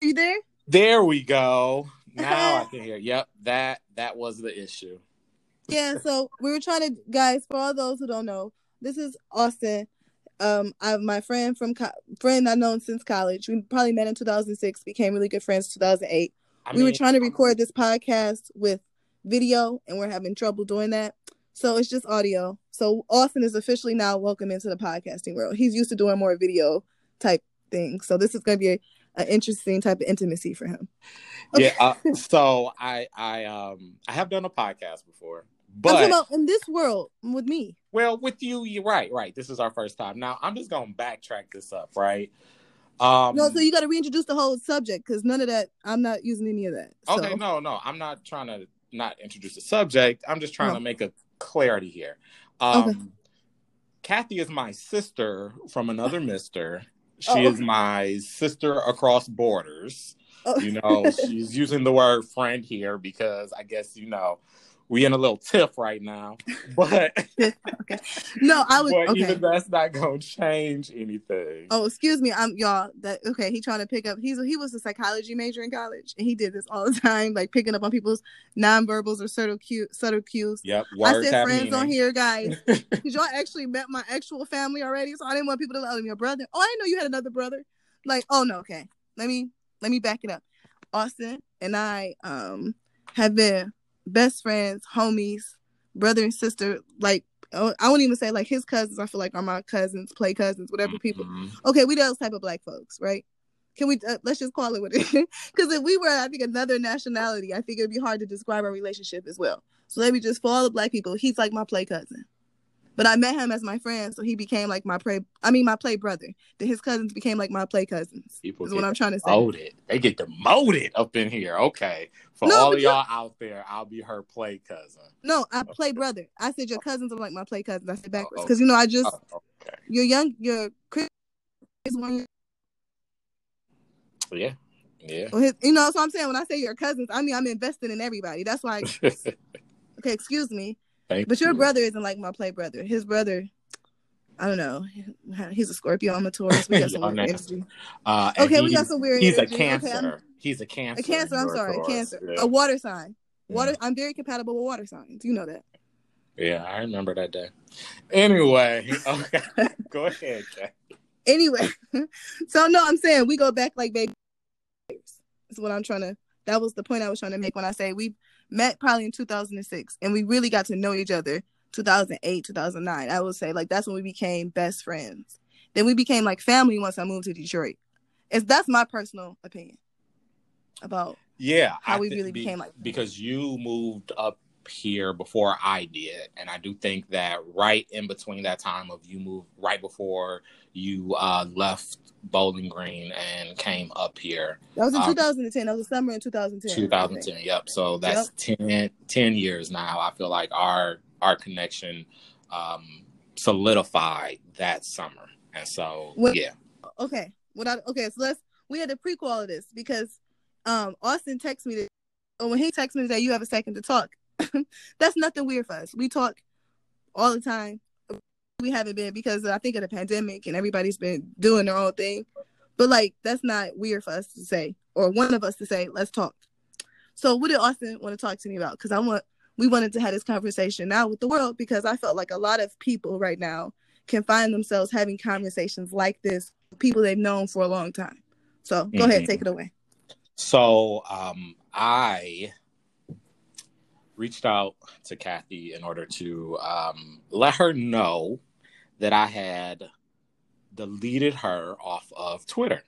you there? There we go. Now I can hear. Yep, that that was the issue. Yeah, so we were trying to, guys. For all those who don't know, this is Austin. Um, I have my friend from co- friend I've known since college. We probably met in 2006, became really good friends 2008. I we were trying to record this podcast with video, and we're having trouble doing that. So it's just audio. So Austin is officially now welcome into the podcasting world. He's used to doing more video type things. So this is going to be a, an interesting type of intimacy for him. Yeah. Uh, so I I um I have done a podcast before, I'm but in this world with me. well, with you, you're right. Right. This is our first time. Now I'm just gonna backtrack this up. Right. Um. No, so you got to reintroduce the whole subject because none of that. I'm not using any of that. So. Okay, no, no, I'm not trying to not introduce the subject. I'm just trying No. to make a clarity here. Um, Okay. Kathy is my sister from another mister. She Oh. is my sister across borders. Oh. You know, she's using the word friend here because I guess, you know, we in a little tiff right now. But, no, I was but okay. even that's not to change anything. Oh, excuse me. I'm y'all. That okay? He trying to pick up. He's he was a psychology major in college, and he did this all the time, like picking up on people's nonverbals or subtle cue, subtle cues. Yep, I said friends on here, guys, because y'all actually met my actual family already, so I didn't want people to know your brother. Oh, I didn't know you had another brother. Like, oh no, okay. Let me let me back it up. Austin and I um have been best friends, homies, brother and sister. Like, oh, I won't even say like his cousins. I feel like are my cousins, play cousins, whatever people. Mhm. Okay, we those type of black folks, right? Can we uh, let's just call it what it is? Because if we were, I think another nationality, I think it'd be hard to describe our relationship as well. So let me just for all the black people, he's like my play cousin. But I met him as my friend, so he became like my play. I mean, my play brother. Then his cousins became like my play cousins. People Is what I'm trying to say. demoted. They get demoted up in here. Okay. For No, all of y'all out there, I'll be her play cousin. No, I play brother. I said your cousins are like my play cousins. I said oh, backwards Oh, because you know I just Oh, okay. you're young. You're Chris is one. Yeah. Yeah. His, you know, so I'm saying when I say your cousins, I mean I'm invested in everybody. That's why. okay, excuse me. Thank But your you. brother isn't like my play brother. His brother, I don't know. He's a Scorpio. I'm a Taurus. We got some Y'all weird energy. Uh, Okay, we got some weird. He's a energy. Okay, cancer. he's a cancer. a cancer. I'm sorry, a Taurus. cancer. Yeah. A water sign. Water. Yeah. I'm very compatible with water signs. You know that. Yeah, I remember that day. Anyway, okay. Go ahead, Kat. Anyway, so no, I'm saying we go back like baby. That's what I'm trying to. That was the point I was trying to make when I say we met probably in 2006, and we really got to know each other 2008, 2009. I would say like that's when we became best friends. Then we became like family once I moved to Detroit. It's that's my personal opinion about Yeah, How I we really be- became like- because you moved up here before I did, and I do think that right in between that time of you moved right before you uh, left Bowling Green and came up here, that was in Um, 2010. That was the summer in 2010. 2010. Yep. So that's 10, 10 years now. I feel like our our connection um, solidified that summer, and so When- yeah. okay I, okay so let's we had to prequel this because um austin texted me that when he texted me that you have a second to talk that's nothing weird for us we talk all the time we haven't been because i think of the pandemic and everybody's been doing their own thing but like that's not weird for us to say or one of us to say let's talk so what did austin want to talk to me about because i want we wanted to have this conversation now with the world because i felt like a lot of people right now can find themselves having conversations like this with people they've known for a long time. So go ahead, Mhm. take it away. So um, I reached out to Kathy in order to um, let her know that I had deleted her off of Twitter.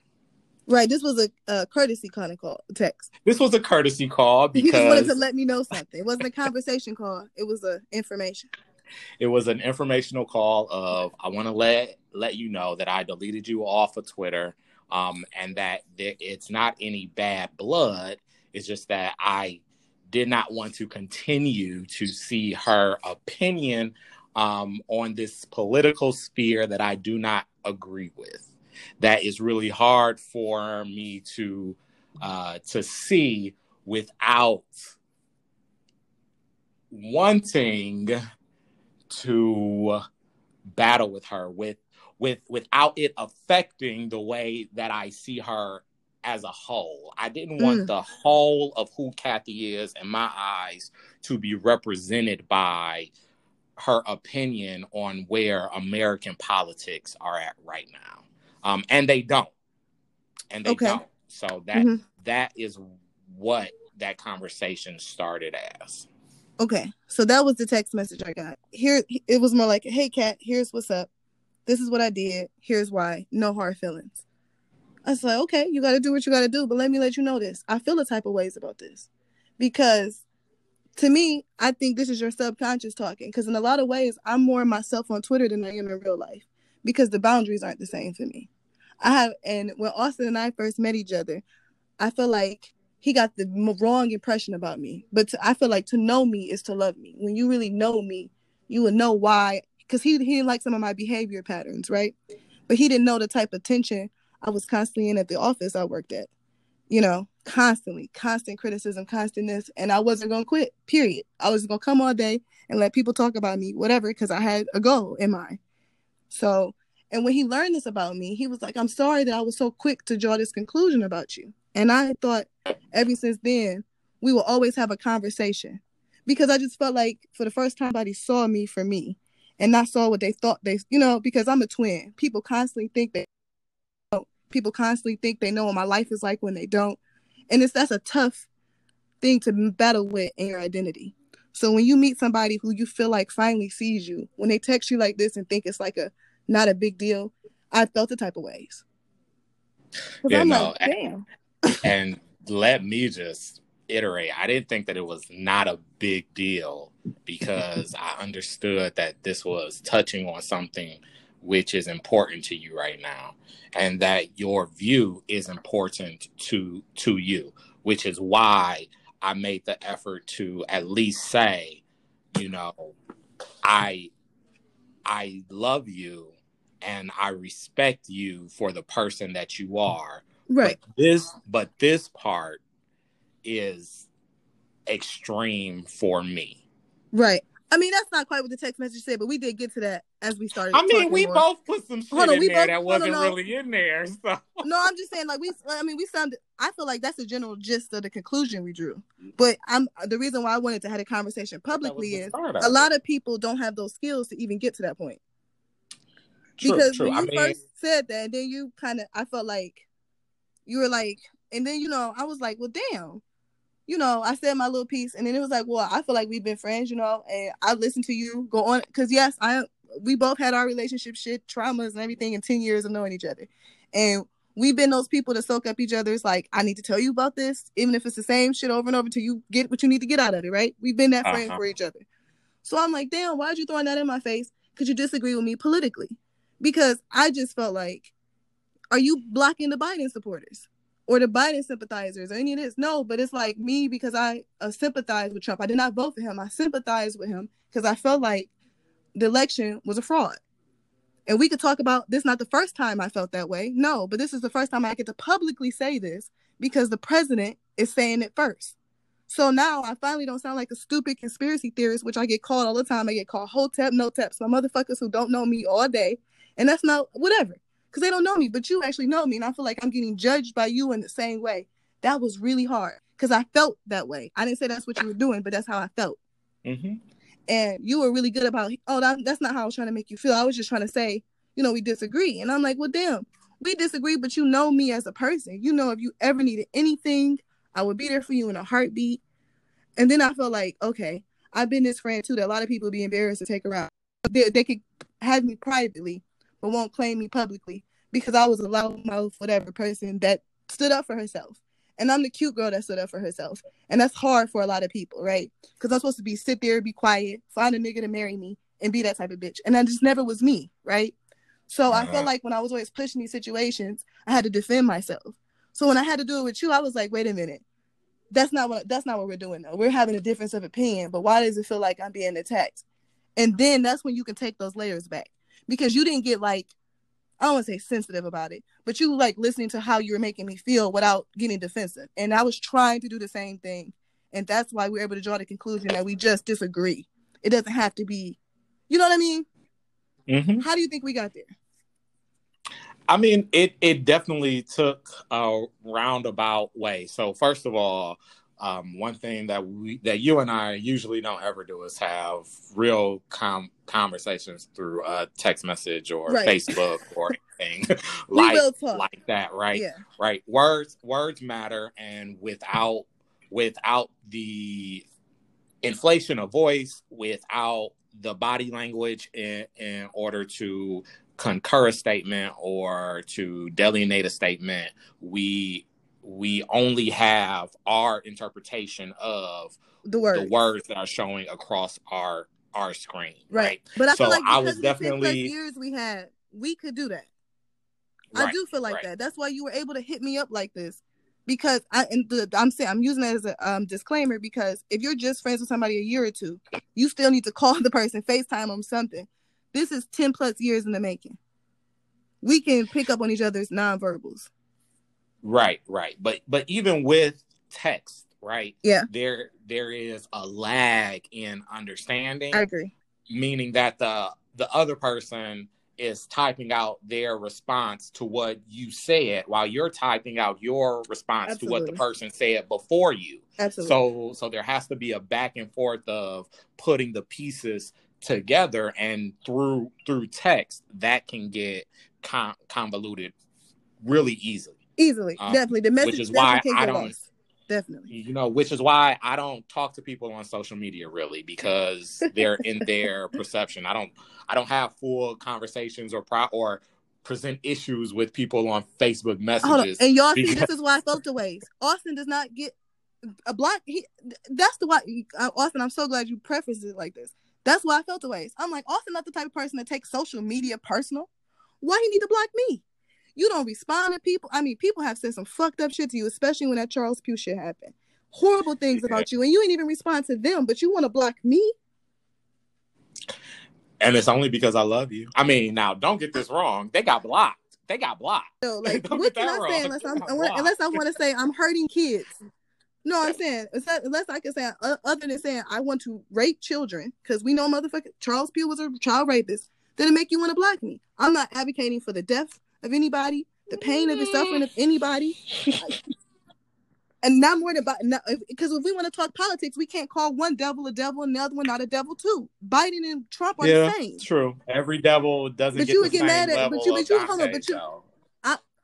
Right, this was a, a courtesy kind of call text. This was a courtesy call because He just wanted to let me know something. It wasn't a conversation call. It was a information. it was an informational call of I want to let let you know that I deleted you off of Twitter, um, and that there, it's not any bad blood. It's just that I did not want to continue to see her opinion um, on this political sphere that I do not agree with. That is really hard for me to uh, to see without wanting to battle with her with with without it affecting the way that I see her as a whole. I didn't want mm. the whole of who Kathy is in my eyes to be represented by her opinion on where American politics are at right now. Um, and they don't. And they okay. don't. So that mm-hmm. that is what that conversation started as. Okay. So that was the text message I got. Here it was more like, "Hey Kat, here's what's up. This is what I did. Here's why. No hard feelings." I was like, "Okay, you got to do what you got to do, but let me let you know this. I feel the type of ways about this." Because to me, I think this is your subconscious talking because in a lot of ways, I'm more myself on Twitter than I am in real life because the boundaries aren't the same for me. I have, and when Austin and I first met each other, I feel like he got the wrong impression about me. But to, I feel like to know me is to love me. When you really know me, you will know why. Because he, he didn't like some of my behavior patterns, right? But he didn't know the type of tension I was constantly in at the office I worked at. You know, constantly, constant criticism, constant this. And I wasn't going to quit, period. I was going to come all day and let people talk about me, whatever, because I had a goal in mind. So, and when he learned this about me, he was like, I'm sorry that I was so quick to draw this conclusion about you. And I thought ever since then, we will always have a conversation because I just felt like for the first time, somebody saw me for me and not saw what they thought they, you know, because I'm a twin. People constantly think that, people constantly think they know what my life is like when they don't. And it's that's a tough thing to battle with in your identity. So when you meet somebody who you feel like finally sees you, when they text you like this and think it's like a not a big deal, I felt the type of ways. Yeah, I'm no, like, damn and let me just iterate. I didn't think that it was not a big deal because I understood that this was touching on something which is important to you right now and that your view is important to to you which is why I made the effort to at least say you know I I love you and I respect you for the person that you are Right. But this but this part is extreme for me. Right. I mean, that's not quite what the text message said, but we did get to that as we started. I mean, we more. both put some shit on, in there both, that wasn't no, really in there. So no, I'm just saying, like we. I mean, we sounded. I feel like that's the general gist of the conclusion we drew. But I'm the reason why I wanted to have a conversation publicly is a lot of people don't have those skills to even get to that point. True, because true. when you I mean, first said that, then you kind of, I felt like you were like, and then you know, I was like, well, damn. You know, I said my little piece, and then it was like, well, I feel like we've been friends, you know, and I listened to you go on because yes, I we both had our relationship shit, traumas, and everything in ten years of knowing each other, and we've been those people to soak up each other's like, I need to tell you about this, even if it's the same shit over and over till you get what you need to get out of it, right? We've been that uh-huh. friend for each other. So I'm like, damn, why'd you throwing that in my face? Could you disagree with me politically? Because I just felt like, are you blocking the Biden supporters? Or the Biden sympathizers or any of this. No, but it's like me because I uh, sympathize with Trump. I did not vote for him. I sympathize with him because I felt like the election was a fraud. And we could talk about this not the first time I felt that way. No, but this is the first time I get to publicly say this because the president is saying it first. So now I finally don't sound like a stupid conspiracy theorist, which I get called all the time. I get called whole Hotep, no taps, my motherfuckers who don't know me all day. And that's not whatever because they don't know me, but you actually know me. And I feel like I'm getting judged by you in the same way. That was really hard because I felt that way. I didn't say that's what you were doing, but that's how I felt. Mm-hmm. And you were really good about, oh, that, that's not how I was trying to make you feel. I was just trying to say, you know, we disagree. And I'm like, well, damn, we disagree, but you know me as a person. You know, if you ever needed anything, I would be there for you in a heartbeat. And then I felt like, okay, I've been this friend too that a lot of people be embarrassed to take around. They, they could have me privately, but won't claim me publicly because I was a loudmouth, whatever person that stood up for herself. And I'm the cute girl that stood up for herself. And that's hard for a lot of people, right? Because I'm supposed to be sit there, be quiet, find a nigga to marry me, and be that type of bitch. And that just never was me, right? So uh-huh. I felt like when I was always pushing these situations, I had to defend myself. So when I had to do it with you, I was like, wait a minute. That's not what that's not what we're doing though. We're having a difference of opinion, but why does it feel like I'm being attacked? And then that's when you can take those layers back because you didn't get like I don't want to say sensitive about it, but you like listening to how you were making me feel without getting defensive. And I was trying to do the same thing. And that's why we are able to draw the conclusion that we just disagree. It doesn't have to be, you know what I mean? Mm-hmm. How do you think we got there? I mean, it it definitely took a roundabout way. So first of all, um, one thing that we that you and I usually don't ever do is have real com- conversations through a text message or Right. Facebook or anything like like that, right? Yeah. Right. Words words matter, and without without the inflation of voice, without the body language in in order to concur a statement or to delineate a statement, we we only have our interpretation of The word. the words that are showing across our our screen. Right. Right. But I So feel like I because was of the 10 plus definitely- years we had, we could do that. I do feel like right. that. That's why you were able to hit me up like this. Because I and the, I'm saying I'm using that as a um, disclaimer because if you're just friends with somebody a year or two, you still need to call the person, FaceTime them, something. This is 10 plus years in the making. We can pick up on each other's nonverbals. Right, right. But but even with text, right? Yeah. There there is a lag in understanding, I agree. meaning that the the other person is typing out their response to what you said while you're typing out your response to what the person said before you. Absolutely. So so there has to be a back and forth of putting the pieces together and through through text that can get con- convoluted really easily. Easily. um, definitely. The message which is why I don't- lost. Definitely. you know which is why i don't talk to people on social media really because they're in their perception i don't i don't have full conversations or pro or present issues with people on facebook Hold on. messages And y'all see, this is why I felt the ways. Austin does not get a block. He, that's the why. Uh, Austin, I'm so glad you prefaced it like this. That's why I felt the ways. I'm like, Austin, not the type of person that takes social media personal. Why he need to block me? You don't respond to people. I mean, people have said some fucked up shit to you, especially when that Charles Pugh shit happened. Horrible things about you, and you ain't even respond to them, but you want to block me. and it's only because i love you i mean now don't get this wrong they got blocked they got blocked So, like, Don't what can I wrong. say unless I'm unless I want to say I'm hurting kids? No, I'm saying unless I can say uh, other than saying I want to rape children because we know motherfucker Charles Pugh was a child rapist. Then it make you want to block me. I'm not advocating for the death of anybody, the pain of the suffering of anybody, and not more than about because if we want to talk politics, we can't call one devil a devil and the other one not a devil too. Biden and Trump are yeah the same. true every devil doesn't But get you the would get same mad at- level but you- of but you- hold on, Dante, but you- though.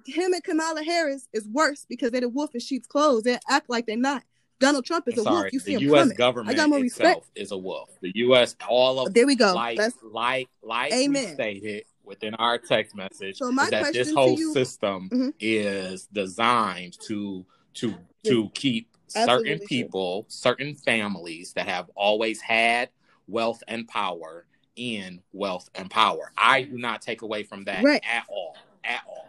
him and Kamala Harris is worse because they're the wolf in sheep's clothes. They act like they're not. Donald Trump is I'm a sorry wolf. You see the him u.s coming. government I got more itself respect. is a wolf the u.s all of There we go. like That's like like we Amen. stated within our text message So my that this whole you- system Mhm. is designed to to to keep certain Absolutely true. people certain families that have always had wealth and power in wealth and power i do not take away from that Right. at all at all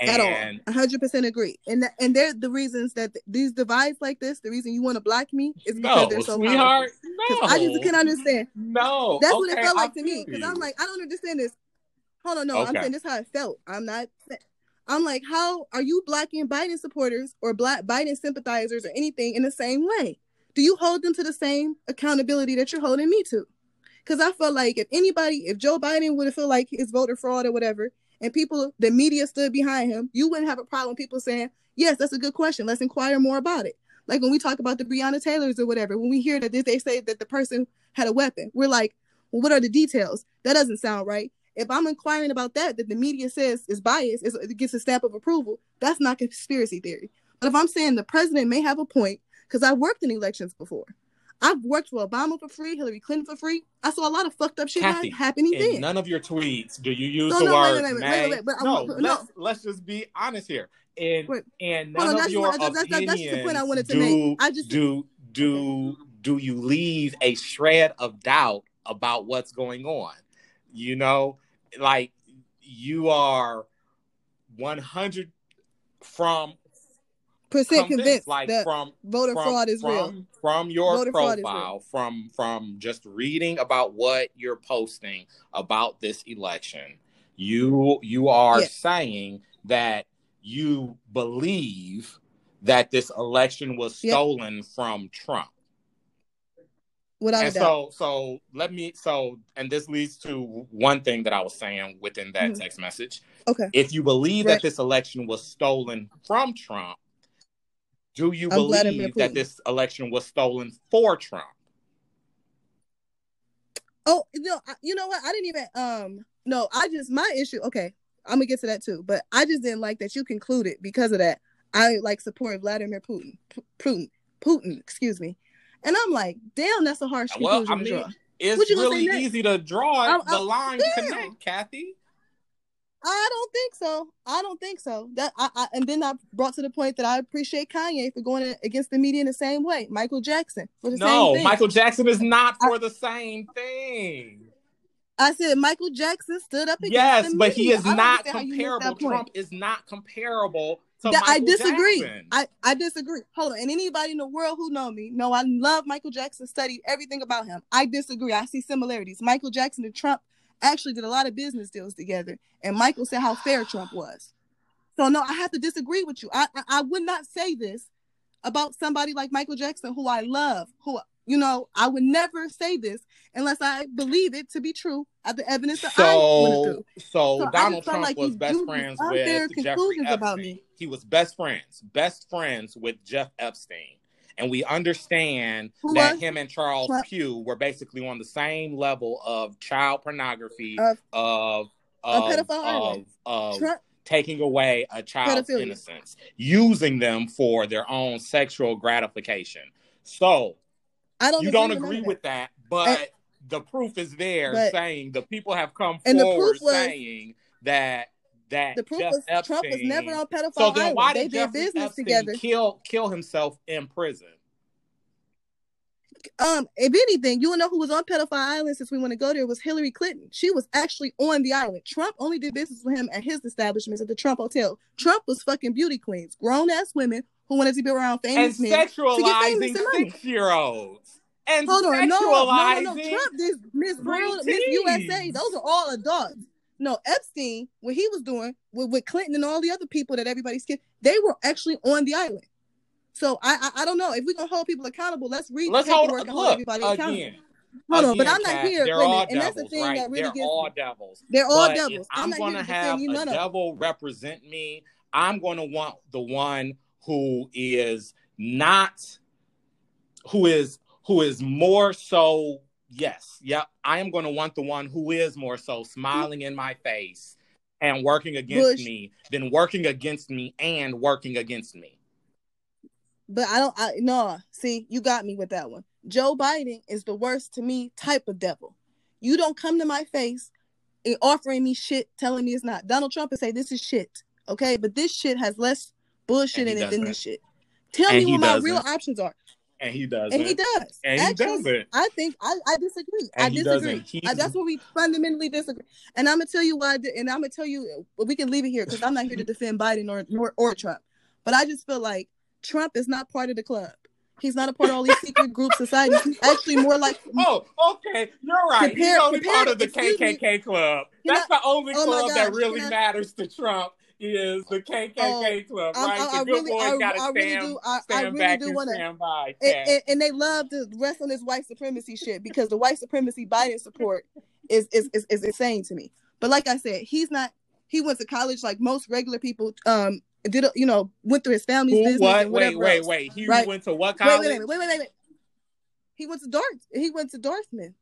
at and all. hundred percent agree. And that, and they're the reasons that th- these divides like this, the reason you want to block me is because no they're so sweetheart powerful. no I just can't understand. no That's what it Okay, felt I like to me. Because. I'm like, I don't understand this. Hold on, no, I'm Okay. saying this is how it felt. I'm not. I'm like, how are you blocking Biden supporters or black Biden sympathizers or anything in the same way? Do you hold them to the same accountability that you're holding me to? Because I felt like if anybody, if Joe Biden would have felt like his voter fraud or whatever, and people, the media stood behind him, you wouldn't have a problem people saying, yes, that's a good question. Let's inquire more about it. Like when we talk about the Breonna Taylors or whatever, when we hear that they- they say that the person had a weapon, we're like, well, what are the details? That doesn't sound right. If I'm inquiring about that, that the media says is biased, it gets a stamp of approval, that's not conspiracy theory. But if I'm saying the president may have a point, because I've worked in elections before, I've worked for Obama for free, Hillary Clinton for free. I saw a lot of fucked up shit Kathy, happening in then. none of your tweets do you use No, the no, word wait, wait, may. wait, wait, I no, let's let's just be honest here. And Wait. and none on, of your what- that's- that's- that's opinions just the point I wanted to do make. I just- do do do you leave a shred of doubt about what's going on? You know, like you are one hundred from Percent convinced, convinced like that from voter from, fraud is from, real. From your Voter profile, from from just reading about what you're posting about this election, you you are saying that you believe that this election was stolen from Trump. Without and so so let me so and this leads to one thing that I was saying within that Mhm. text message. Okay. If you believe Right. that this election was stolen from Trump, do you I'm believe that this election was stolen for Trump? Oh, you know, I- you know what? I didn't even um no, I just my issue, okay, I'm gonna get to that too, but I just didn't like that you concluded because of that. I like support Vladimir Putin. Putin, Putin, excuse me. And I'm like, damn, that's a harsh Well, conclusion I to draw. it's really easy to draw I'm- the I'm- line damn. connect, Kathy. I don't think so. I don't think so. That I, I and then I brought to the point that I appreciate Kanye for going against the media in the same way. Michael Jackson for the No, same thing. Michael Jackson is not I- for the same thing. I said Michael Jackson stood up against the media. Yes, but he is I not understand how you missed that comparable. Trump is not comparable to I disagree. Jackson. I, I disagree. Hold on. And anybody in the world who know me know I love Michael Jackson, studied everything about him. I disagree. I see similarities. Michael Jackson and Trump actually did a lot of business deals together. And Michael said how fair Trump was. So no, I have to disagree with you. I I, I would not say this about somebody like Michael Jackson, who I love, who you know, I would never say this unless I believe it to be true at the evidence that I went So, through. so, So Donald Trump like was best friends with Jeffrey conclusions about Epstein. me. He was best friends, best friends with Jeff Epstein. And we understand Who that was? him and Charles Trump. Pugh were basically on the same level of child pornography, Of- of of of, of, taking away a child's Pedophilia. innocence, using them for their own sexual gratification. So I don't you don't agree with none agree of with that, but the proof is there But- saying the people have come And the forward was- saying that that The proof Jeff was Epstein, Trump was never on pedophile so then island. why they did did Jeffrey business Epstein together. kill kill himself in prison? Um, if anything, you wanna know who was on pedophile island since we want to go there was Hillary Clinton. She was actually on the island. Trump only did business with him at his establishments at the Trump Hotel. Trump was fucking beauty queens, grown ass women who wanted to be around And famous men. famous sexualizing and six year olds. And Hold on, no, no, no, no. Trump did Miss World, Miss. USA. Those are all adults. No, Epstein, what he was doing with, with Clinton and all the other people that everybody's kid, they were actually on the island. So I, I I don't know if we're gonna hold people accountable. Let's read Let's hold and hold everybody accountable. again. Hold on, but I'm not Kat, here. They're all and that's the thing right? that really they're gets all me. devils. They're all But devils. I'm I'm, not going here to to have you a devil represent me, I'm going to want the one who is not, who is who is more so. Yes, yep. I am going to want the one who is more so smiling in my face and working against Bush. me than working against me and working against me. But I don't. I no. See, you got me with that one. Joe Biden is the worst to me type of devil. You don't come to my face and offering me shit, telling me it's not. Donald Trump and say this is shit, okay? But this shit has less bullshit And he than doesn't. this shit. Tell And me what my real options are, And he doesn't. and he does. And he Actually, doesn't. I think I, I disagree. I And he disagree. doesn't. I, that's what we fundamentally disagree. And I'm gonna tell you why. I and I'm gonna tell you we can leave it here because I'm not here to defend Biden or, or or Trump. But I just feel like Trump is not part of the club. He's not a part of all these secret group societies. He's actually more like Oh, okay. You're right. He's only compare- part of the excuse me. KKK club. That's the only oh club that really I- matters to Trump is the KKK club, I- right? I- I the good really- boys I- gotta I really stand, do- I- I really back do and wanna- stand by. and, and, and they love to rest on this white supremacy shit because the white supremacy Biden support is is, is is insane to me. But like I said, he's not. He went to college like most regular people. Um, did you know went through his family's Who, business what? and Wait, whatever wait, else. wait. He Right. went to what college? wait, wait, wait, wait, wait, wait. He went to Dart. He went to Dartmouth,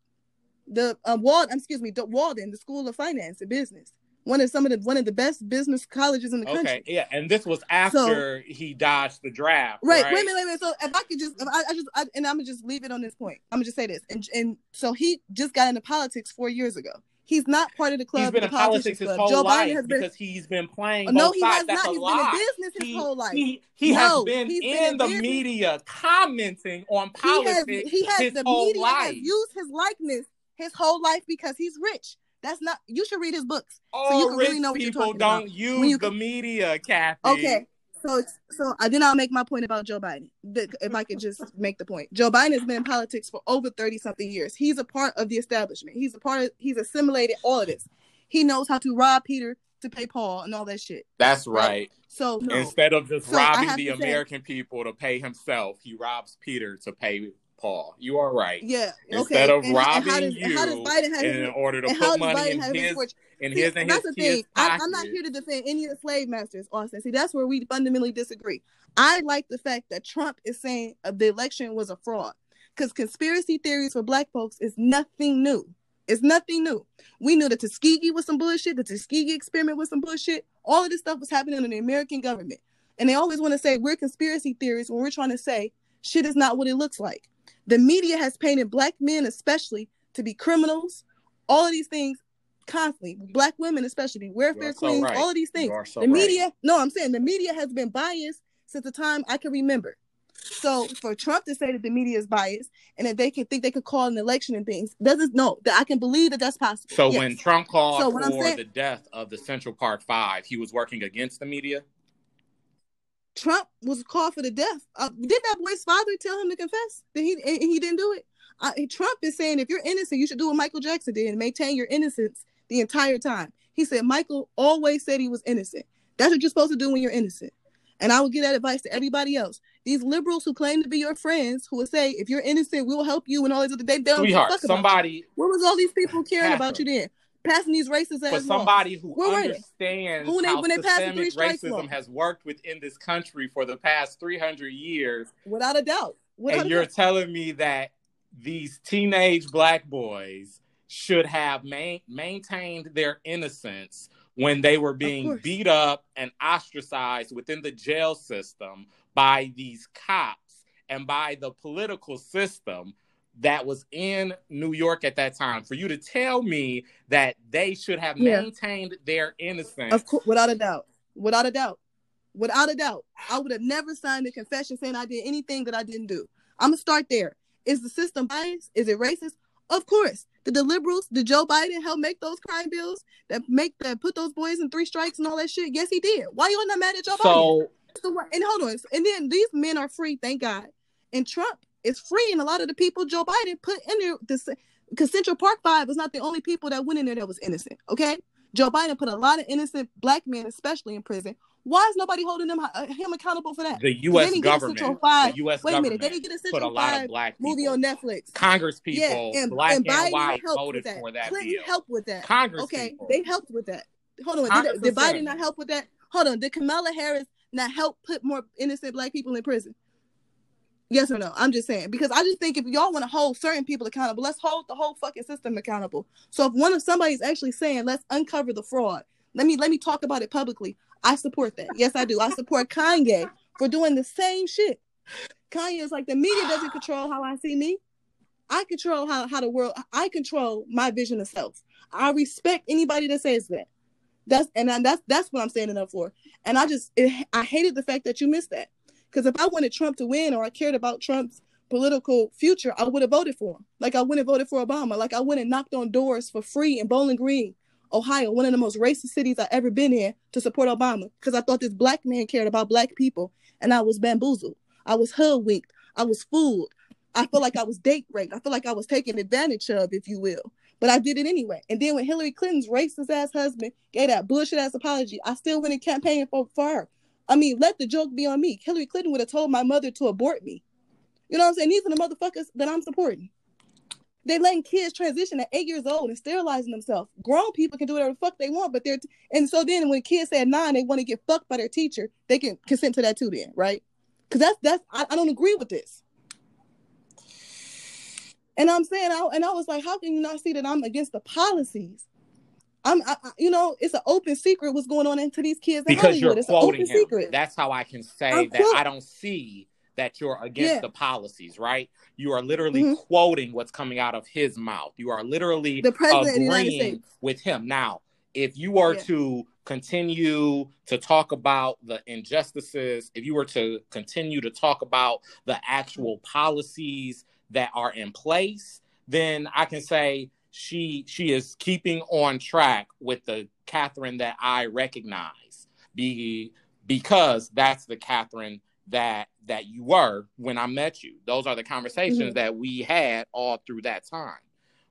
the um, Wald. Excuse me, D- Walden, the School of Finance and Business. One of some of the one of the best business colleges in the country. Okay, yeah, and this was after he dodged the draft, Right. right? Wait a minute, wait a minute. So if I could just, if I, I just, I, and I'm gonna just leave it on this point. I'm gonna just say this, and and so he just got into politics four years ago. He's not part of the club. He's been in politics his club. whole Joe life Biden has been. because he's been playing. no, he sides. has That's not. He's lie. been in business his he, whole life. He, he No, has been been in in the business. media commenting on he has, politics he has his the whole media has used his likeness his whole life because he's rich. That's not. You should read his books. All you can really know what you're talking about. don't use When you- the media, Kathy. Okay. So so I then I'll make my point about Joe Biden. If I could just make the point. Joe Biden has been in politics for over 30 something years. He's a part of the establishment. He's a part of he's assimilated all of this. He knows how to rob Peter to pay Paul and all that shit. That's Right. right. So no. Instead of just So robbing the to say- American people to pay himself, he robs Peter to pay Paul. You are right. Yeah. Instead okay. of and, robbing and does, you Biden have in order to put money Biden in his his in See, his and that's his the thing. I, I'm not here to defend any of the slave masters, Austin. See, that's where we fundamentally disagree. I like the fact that Trump is saying uh, the election was a fraud because conspiracy theories for black folks is nothing new. It's nothing new. We knew the Tuskegee was some bullshit. The Tuskegee experiment was some bullshit. All of this stuff was happening in the American government. And they always want to say we're conspiracy theorists when we're trying to say shit is not what it looks like. The media has painted black men, especially, to be criminals. All of these things constantly. Black women, especially, welfare so queens, right. all of these things. So the right. media, no, I'm saying the media has been biased since the time I can remember. So for Trump to say that the media is biased and that they can think they could call an election and things doesn't no that I can believe that that's possible. So Yes. when Trump called So for saying- the death of the Central Park Five, he was working against the media. Trump was called for the death. Uh, did that boy's father tell him to confess that he and he didn't do it? Uh, Trump is saying if you're innocent, you should do what Michael Jackson did and maintain your innocence the entire time. He said Michael always said he was innocent. That's what you're supposed to do when you're innocent. And I will give that advice to everybody else. These liberals who claim to be your friends, who will say if you're innocent, we will help you and all these other they, don't Sweetheart, fuck about you. somebody What was all these people caring about you then? Passing these racist laws. somebody who Where were they? understands Who they- how when they passed the three systemic strikes law? racism has worked within this country for the past 300 years, without a doubt. Without and a you're doubt. telling me that these teenage black boys should have main, maintained their innocence when they were being beat up and ostracized within the jail system by these cops and by the political system that was in New York at that time. For you to tell me that they should have Yeah. maintained their innocence. Of course, without a doubt, without a doubt, without a doubt, I would have never signed a confession saying I did anything that I didn't do. I'm gonna start there. Is the system biased? Is it racist? Of course. Did the liberals, did Joe Biden help make those crime bills that make that put those boys in three strikes and all that shit? Yes, he did. Why you not mad at Joe Biden? so So and hold on, and then these men are free, thank God. And Trump is free, and a lot of the people Joe Biden put in there, because Central Park Five was not the only people that went in there that was innocent. Okay, Joe Biden put a lot of innocent black men, especially in prison. Why is nobody holding them uh, him accountable for that? the U.S. didn't get a government, Central Five. the U.S. Wait a minute, they didn't get a put a lot of black people, movie on Netflix. Congress people, yeah, and, black and and, white, helped voted with that. for that Clinton deal. helped with that. Congress Okay, people. they helped with that. Hold on, did, did Biden not help with that? Hold on, did Kamala Harris not help put more innocent black people in prison? Yes or no? I'm just saying because I just think if y'all want to hold certain people accountable, let's hold the whole fucking system accountable. So if one of somebody's actually saying let's uncover the fraud, let me let me talk about it publicly. I support that. Yes, I do. I support Kanye for doing the same shit. Kanye is like the media doesn't control how I see me. I control how, how the world I control my vision of self. I respect anybody that says that. That's and that's that's what I'm standing up for. And I just it, I hated the fact that you missed that. Because if I wanted Trump to win or I cared about Trump's political future, I would have voted for him. Like I wouldn't have voted for Obama. Like I went and knocked on doors for free in Bowling Green, Ohio, one of the most racist cities I've ever been in, to support Obama. Because I thought this black man cared about black people, and I was bamboozled. I was hoodwinked. I was fooled. I feel like I was date raped. I feel like I was taken advantage of, if you will. But I did it anyway. And then when Hillary Clinton's racist ass husband gave that bullshit ass apology, I still went and campaigned for, for her. I mean, let the joke be on me. Hillary Clinton would have told my mother to abort me. You know what I'm saying? These are the motherfuckers that I'm supporting. They letting kids transition at eight years old and sterilizing themselves. Grown people can do whatever the fuck they want, but they're t- and so then when kids say at nine they want to get fucked by their teacher, they can consent to that too. Then right? Because that's that's I, I don't agree with this. And I'm saying, I, and I was like, how can you not see that I'm against the policies? I'm, I, you know, it's an open secret what's going on into these kids because Hollywood. you're it's an open quoting him. secret. That's how I can say I'm that quote- I don't see that you're against Yeah. the policies, right? You are literally Mhm. quoting what's coming out of his mouth. You are literally The president of the agreeing with him. Now, if you were Yeah. to continue to talk about the injustices, if you were to continue to talk about the actual policies that are in place, then I can say she she is keeping on track with the Catherine that I recognize. Be because that's the Catherine that that you were when I met you. Those are the conversations Mhm. that we had all through that time.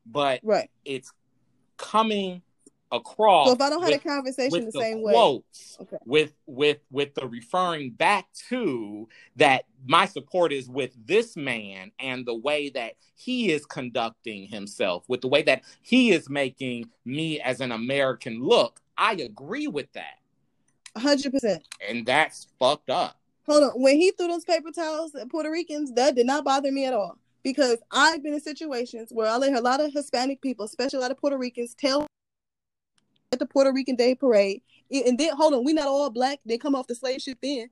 But Right. it's coming across. So if I don't have a conversation the, the, same quotes, way, okay. with with with the referring back to that my support is with this man and the way that he is conducting himself, with the way that he is making me as an American look, I agree with that. Hundred percent. And that's fucked up. Hold on. When he threw those paper towels at Puerto Ricans, that did not bother me at all. Because I've been in situations where I let a lot of Hispanic people, especially a lot of Puerto Ricans, tell at the Puerto Rican Day Parade. And then hold on, we not all black. They come off the slave ship then.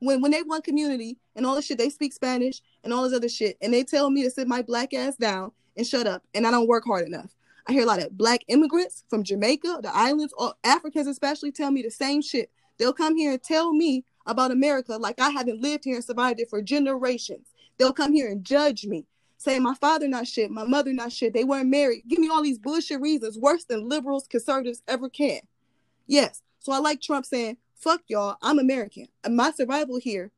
When when they want community and all this shit, they speak Spanish and all this other shit. And they tell me to sit my black ass down and shut up. And I don't work hard enough. I hear a lot of black immigrants from Jamaica, the islands, or Africans especially tell me the same shit. They'll come here and tell me about America like I haven't lived here and survived it for generations. They'll come here and judge me saying my father not shit, my mother not shit, they weren't married. Give me all these bullshit reasons worse than liberals, conservatives ever can. Yes. So I like Trump saying, fuck y'all, I'm American. And my survival here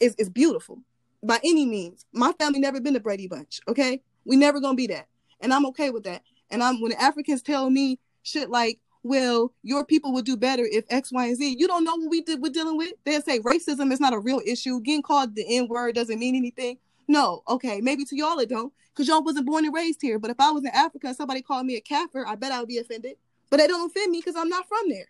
is, is beautiful by any means. My family never been a Brady Bunch, okay? We never gonna be that. And I'm okay with that. And I'm when Africans tell me shit like, well, your people would do better if X, Y, and Z. You don't know what we did we're dealing with. They'll say racism is not a real issue. Getting called the N-word doesn't mean anything. No, okay, maybe to y'all it don't, because y'all wasn't born and raised here. But if I was in Africa and somebody called me a kafir, I bet I would be offended. But it don't offend me because I'm not from there.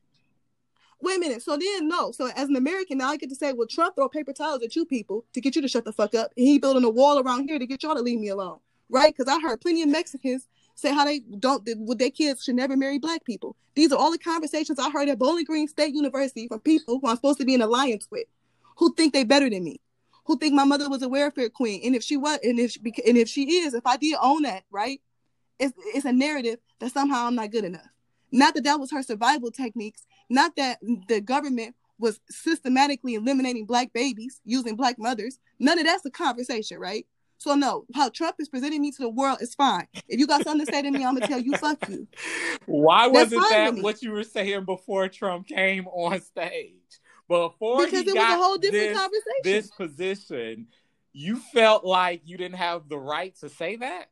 Wait a minute. So then, no. So as an American, now I get to say, well, Trump throw paper towels at you people to get you to shut the fuck up. And he building a wall around here to get y'all to leave me alone, right? Because I heard plenty of Mexicans say how they don't with their kids should never marry black people. These are all the conversations I heard at Bowling Green State University from people who I'm supposed to be in alliance with, who think they better than me who think my mother was a welfare queen. And if she was, and if she, and if she is, if I did own that, right, it's it's a narrative that somehow I'm not good enough. Not that that was her survival techniques. Not that the government was systematically eliminating black babies using black mothers. None of that's a conversation, right? So no, how Trump is presenting me to the world is fine. If you got something to say to me, I'm gonna tell you fuck you. Why wasn't that what you were saying before Trump came on stage? Before because he it got was a whole different this, conversation. This position, you felt like you didn't have the right to say that.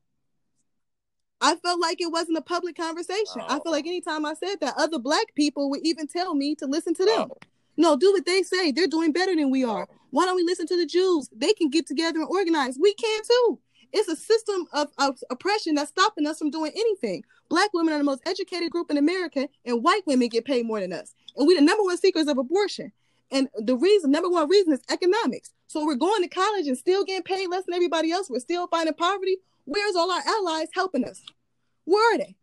I felt like it wasn't a public conversation. Oh. I feel oh. like anytime I said that, other black people would even tell me to listen to them. Oh. No, do what they say. They're doing better than we oh. are. Why don't we listen to the Jews? They can get together and organize. We can too. It's a system of, of oppression that's stopping us from doing anything. Black women are the most educated group in America, and white women get paid more than us. And we're the number one seekers of abortion. And the reason, number one reason is economics. So we're going to college and still getting paid less than everybody else. We're still fighting poverty. Where's all our allies helping us? Where are they?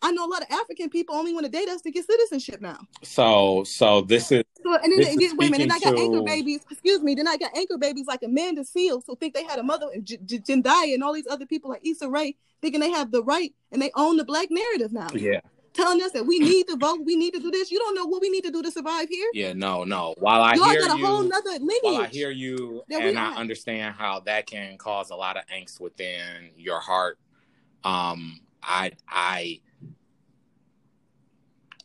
I know a lot of African people only want to date us to get citizenship now. So, so this is. So, and then, then wait a minute, then I got to... anchor babies. Excuse me. Then I got anchor babies like Amanda Seales, who think they had a mother, J- J- and all these other people like Issa Rae, thinking they have the right and they own the black narrative now. Yeah telling us that we need to vote, we need to do this. You don't know what we need to do to survive here. Yeah, no, no. While I Y'all hear got a you, whole nother lineage. While I hear you, and I understand how that can cause a lot of angst within your heart. Um, I, I,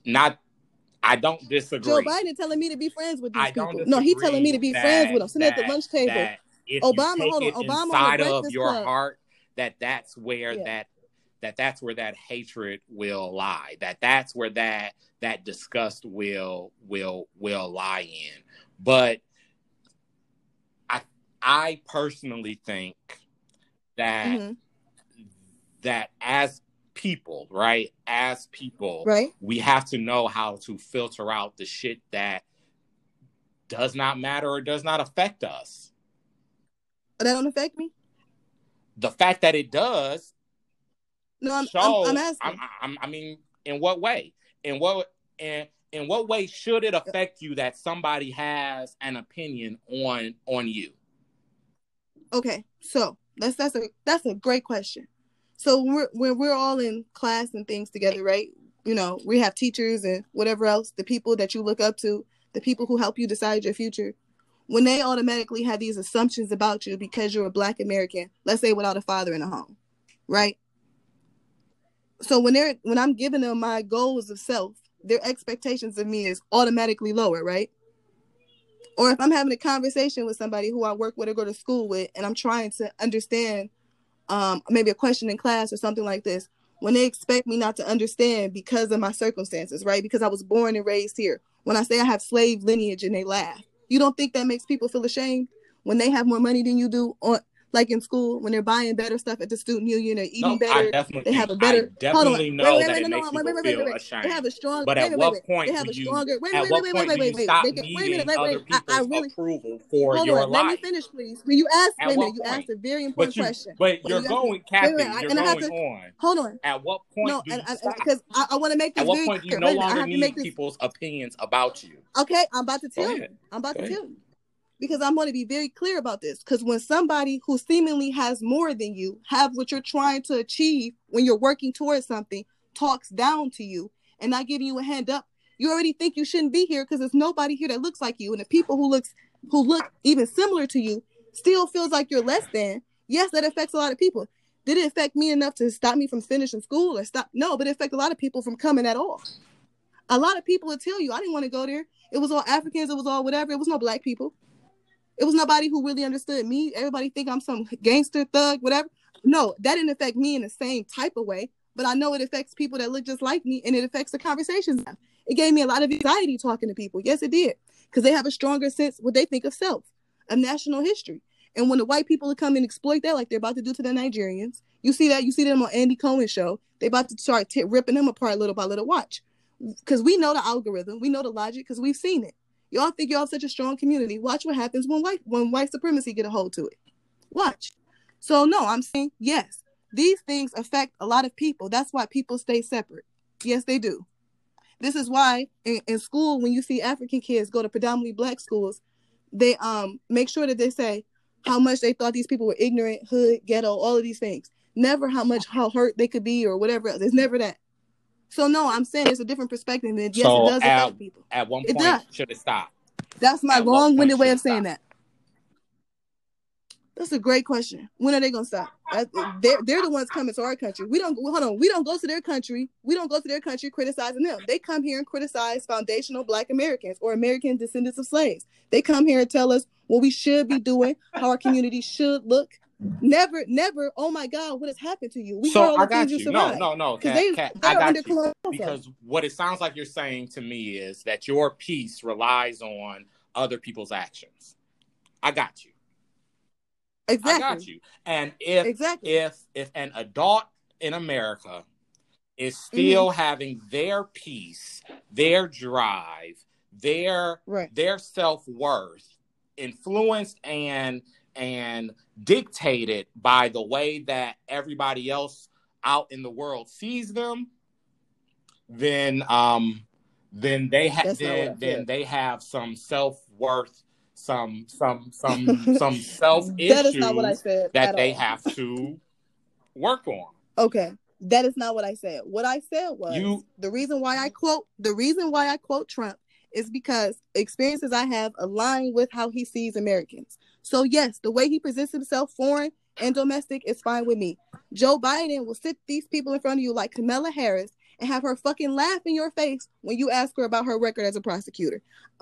not. I don't disagree. Joe Biden telling me to be friends with these I people. No, he telling me to be that, friends with them. Sitting at the lunch table. Obama, hold on. Obama inside of your club. heart that that's where yeah. that that that's where that hatred will lie that that's where that that disgust will will will lie in. But i i personally think that mm-hmm. that as people right as people right. we have to know how to filter out the shit that does not matter or does not affect us. That don't affect me. The fact that it does no, I'm, so, I'm, I'm asking. I'm, i mean, in what way? In what in in what way should it affect you that somebody has an opinion on on you? Okay, so that's that's a that's a great question. So we're when we're all in class and things together, right? You know, we have teachers and whatever else, the people that you look up to, the people who help you decide your future. When they automatically have these assumptions about you because you're a black American, let's say without a father in the home, right? So when they're when I'm giving them my goals of self, their expectations of me is automatically lower, right? Or if I'm having a conversation with somebody who I work with or go to school with, and I'm trying to understand um, maybe a question in class or something like this, when they expect me not to understand because of my circumstances, right? Because I was born and raised here. When I say I have slave lineage and they laugh, you don't think that makes people feel ashamed when they have more money than you do on like in school when they're buying better stuff at the student union or eating No, better. definitely, They have a better. I hold on. definitely Wait, know wait, that wait, it no, makes wait, people wait, wait, feel wait, wait. ashamed. They have a strong. But wait, at wait, what wait, point They have a you? stronger. Wait, At wait, wait, point wait, do wait, you wait, stop wait. Wait a minute. needing Wait, other wait. I, I really. approval for Hold your on. Let me life? finish, please. When you ask, At wait a minute. You asked a very important But you, question. but Wait, you're you asked. going, Wait, Kathy. wait, I- You're and I have going on. hold on. At what point No, do and you and stop? because I, want to make this At what point you no Wait a minute. I longer have to make need people's opinions about you? Okay, I'm about to tell you. I'm about to tell you. Because I'm going to be very clear about this. Because when somebody who seemingly has more than you have what you're trying to achieve when you're working towards something talks down to you and not giving you a hand up, you already think you shouldn't be here because there's nobody here that looks like you. And the people who looks who look even similar to you still feels like you're less than. Yes, that affects a lot of people. Did it affect me enough to stop me from finishing school or stop? No, but it affected a lot of people from coming at all. A lot of people will tell you, I didn't want to go there. It was all Africans, it was all whatever. It was no black people. It was nobody who really understood me. Everybody think I'm some gangster thug, whatever. No, that didn't affect me in the same type of way, but I know it affects people that look just like me and it affects the conversations. It gave me a lot of anxiety talking to people. Yes, it did. Because they have a stronger sense what they think of self, of national history. And when the white people come and exploit that, like they're about to do to the Nigerians, you see that. You see them on Andy Cohen show. They about to start t- ripping them apart little by little. Watch, because we know the algorithm, we know the logic, because we've seen it. Y'all think y'all have such a strong community. Watch what happens when white when white supremacy get a hold to it. Watch. So no, I'm saying yes. These things affect a lot of people. That's why people stay separate. Yes, they do. This is why in, in school, when you see African kids go to predominantly black schools, they um make sure that they say how much they thought these people were ignorant, hood, ghetto, all of these things. Never how much how hurt they could be or whatever else. It's never that. So no, I'm saying it's a different perspective. And yes, So it does at- affect people. At one It point, does. should it stop? That's my At long-winded way of saying that. That's a great question. When are they gonna stop? That- They're they're the ones coming to our country. We don't hold on. We don't go to their country. We don't go to their country criticizing them. They come here and criticize foundational Black Americans or American descendants of slaves. They come here and tell us what we should be doing, how our community should look. Never, never. Oh my God, what has happened to you? We so I got you you. No, no, no, Because Kat, they Kat, I got you. Because what it sounds like you're saying to me is that your peace relies on other people's actions. I got you. exactly, I got you. And if exactly. if if an adult in America is mm-hmm. still having their peace, their drive, their Right. their self-worth influenced and and dictated by the way that everybody else out in the world sees them, then um then they have That's not what I then then they have some self-worth, some some some some self That is not what I issues said. that they all. have to work on. Okay, that is not what I said. What I said was You- the reason why I quote the reason why I quote Trump is because experiences I have align with how he sees Americans. So yes, the way he presents himself, foreign and domestic, is fine with me. Joe Biden will sit these people in front of you like Kamala Harris and have her fucking laugh in your face when you ask her about her record as a prosecutor.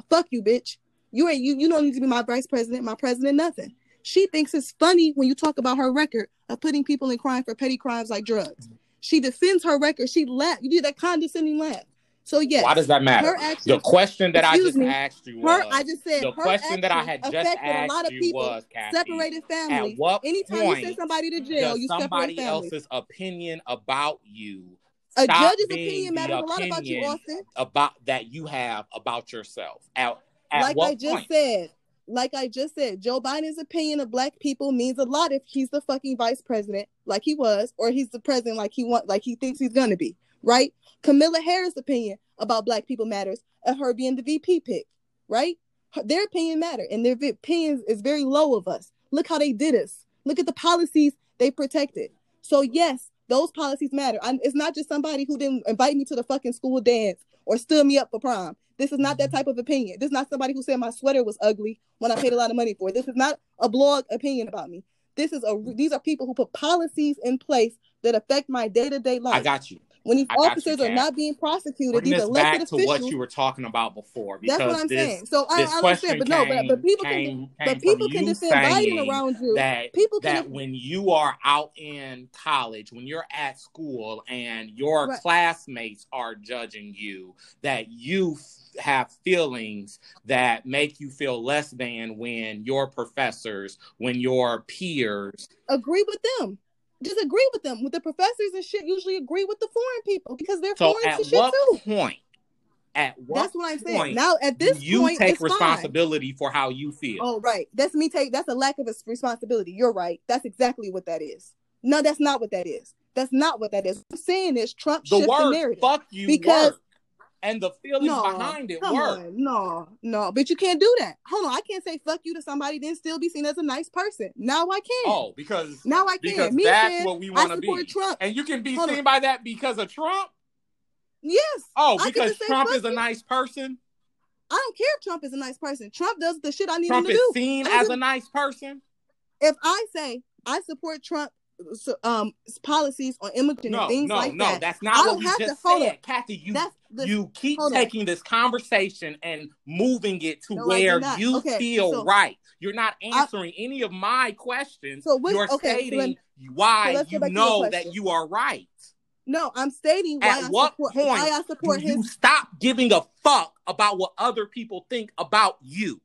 Fuck you, bitch. You ain't you. You don't need to be my vice president, my president, nothing. She thinks it's funny when you talk about her record of putting people in crime for petty crimes like drugs. She defends her record. She laugh. You do that condescending laugh. So yes, Why does that matter? her The question that I just me. asked you Her, was I just said the question that I had just affected a lot asked of you people. was, Kathy, separated families. at what Anytime you point send somebody to jail, you somebody else's opinion about you A judge's opinion matters a lot about you, Austin. about that you have about yourself? At, at like I just point? said, like I just said, Joe Biden's opinion of black people means a lot if he's the fucking vice president, like he was, or he's the president, like he want, like he thinks he's gonna be, right? Camilla Harris' opinion about black people matters of her being the VP pick, right? Her- Their opinion matter, and their vi- opinion is very low of us. Look how they did us. Look at the policies they protected. So yes, those policies matter. i it's not just somebody who didn't invite me to the fucking school dance or stood me up for prom. This is not that mm-hmm. type of opinion. This is not somebody who said my sweater was ugly when I paid a lot of money for it. This is not a blog opinion about me. This is a these are people who put policies in place that affect my day-to-day life. I got you. When these I got you, officers are not being prosecuted, these this back elected to what you were talking about before. That's what I'm this, saying. So I, I understand, but no, but, but came- people can, came, but people can defend Biden around you. that People can that when you are out in college, when you're at school, and your Right. classmates are judging you, that you f- have feelings that make you feel less than when your professors, when your peers. agree with them. Just agree with them. With the professors and shit, usually agree with the foreign people because they're So foreign to shit what too. point? At what That's what I'm saying. point Now at this you point, take it's fine. responsibility for how you feel? Oh, right. That's me take. That's a lack of res- responsibility. You're right. That's exactly what that is. No, that's not what that is. That's not what that is. I'm saying is Trump the shift the narrative. "fuck you" Because- work, and the feelings No, behind it work. on, no, no, but you can't do that. Hold on, I can't say fuck you to somebody then still be seen as a nice person. Now I can. Oh, because now I can. because Me that's what we want to be, Trump. and you can be Hold seen on. by that because of Trump. Yes, Oh, because Trump is a nice person. I don't care if Trump is a nice person. Trump does the shit I need Trump him is to do. seen I don't as a nice person. If I say I support Trump um policies on immigration No, and things no, like no. that, That's I not what don't we have to- just hold said. Kathy. You the you keep hold on. taking this conversation and moving it to No, where you Okay, feel so- right. You're not answering any of my questions. So what- You're okay, so stating me- why so you to know that you are right. no. I'm stating why At I what support point why I Do support you stop giving a fuck about what other people think about you?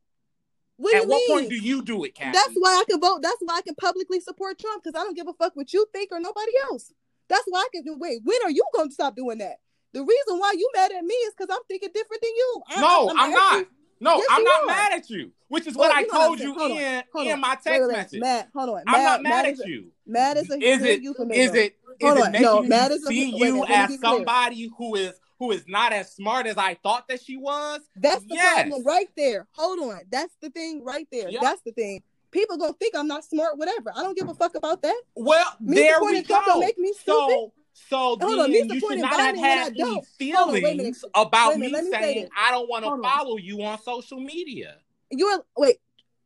What do At you what mean? point do you do it, Kathy? That's why I can vote. That's why I can publicly support Trump because I don't give a fuck what you think or nobody else. That's why I can do. Wait, when are you going to stop doing that? The reason why you mad at me is because I'm thinking different than you. I- no, I'm I'm, not. No, Yes, I'm not are. mad at you, which is what Oh, I you know what I'm told you Hold on, in hold in on. my text wait, wait. message. Mad, hold on. I'm not mad is at you. Mad is a Is it is it is it making No, you mad is a- see wait you as somebody who is who is not as smart as I thought that she was? That's the Yes. problem right there. Hold on. That's the thing right there. Yeah. That's the thing. People gonna think I'm not smart, whatever. I don't give a fuck about that. Well, Me there we go. make me So stupid. so Hold on, then me you should not have had any don't. On, wait a minute. feelings about me minute, me saying this. I don't want to Hold on. follow you on social media. You're wait,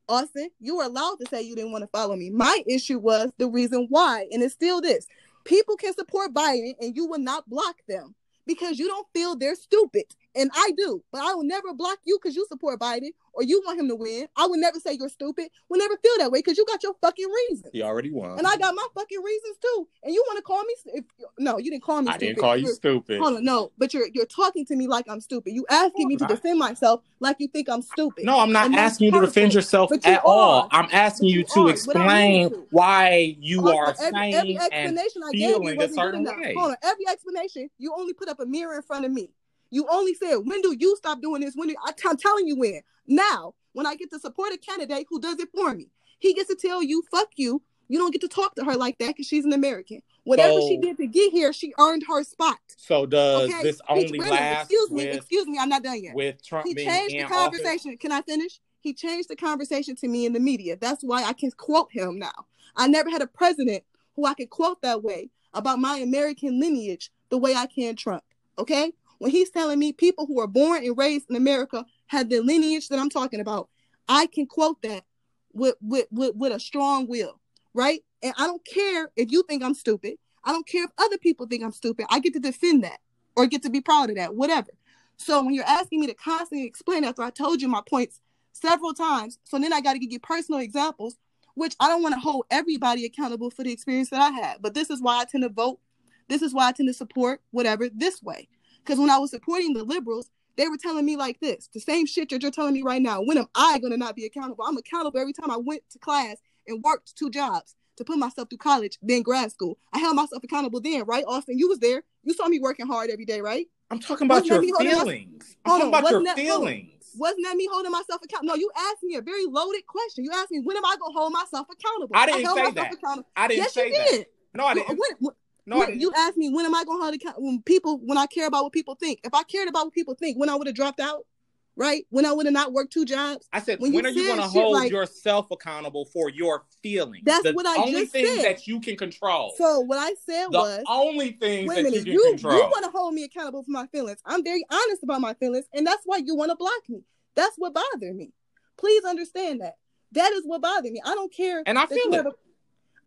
Austin. You were allowed to say you didn't want to follow me. My issue was the reason why, and it's still this: people can support Biden, and you will not block them because you don't feel they're stupid, and I do. But I will never block you because you support Biden or you want him to win. I would never say you're stupid. Will never feel that way because you got your fucking reasons. He already won. And I got my fucking reasons too. And you want to call me? If, no, you didn't call me. I stupid. didn't call you You're- stupid. Hold on, no, but you're you're talking to me like I'm stupid. You asking me to defend myself like you think I'm stupid. No, I'm not And that's asking you to defend yourself you at all. I'm asking you you to are, explain to. why you Also, are every, saying every and explanation I gave you feeling a wasn't good certain way. Hold on, every explanation you only put up a mirror in front of me. You only said, "When do you stop doing this?" When do I, I'm telling you when. Now, when I get to support a candidate who does it for me, he gets to tell you, "Fuck you." You don't get to talk to her like that because she's an American. Whatever she did to get here, she earned her spot. So does Okay, this only a last Excuse me, with excuse me. I'm not done yet. with Trump He changed the office? conversation. Can I finish? He changed the conversation to me in the media. That's why I can quote him now. I never had a president who I could quote that way about my American lineage the way I can Trump. Okay? When he's telling me people who are born and raised in America have the lineage that I'm talking about, I can quote that with with with, with a strong will, right? And I don't care if you think I'm stupid. I don't care if other people think I'm stupid. I get to defend that or get to be proud of that, whatever. So when you're asking me to constantly explain after I told you my points several times, so then I got to give you personal examples, which I don't want to hold everybody accountable for the experience that I had. But this is why I tend to vote. This is why I tend to support whatever this way. Because when I was supporting the liberals, they were telling me like this, the same shit that you're telling me right now. When am I going to not be accountable? I'm accountable every time I went to class and worked two jobs to put myself through college, then grad school. I held myself accountable then, right? Austin, you was there. You saw me working hard every day, right? I'm talking about Wasn't your holding my- feelings. I'm talking on, about your wasn't that- feelings. Wasn't that me holding myself accountable? No, you asked me a very loaded question. You asked me, when am I going to hold myself accountable? I didn't held say that. accountable. I didn't Yes, say you that. did. No, I didn't. when- No, you asked me when am I going to hold account when people when I care about what people think. If I cared about what people think, when I would have dropped out, right? When I would have not worked two jobs. I said, when when, you are you going to hold like- yourself accountable for your feelings? That's the what I only just things said. that you can control. So what I said the was, only thing wait a that minute, you you you, want to hold me accountable for my feelings. I'm very honest about my feelings, and that's why you want to block me. That's what bothered me. Please understand that. That is what bothered me. I don't care. and I feel it. a-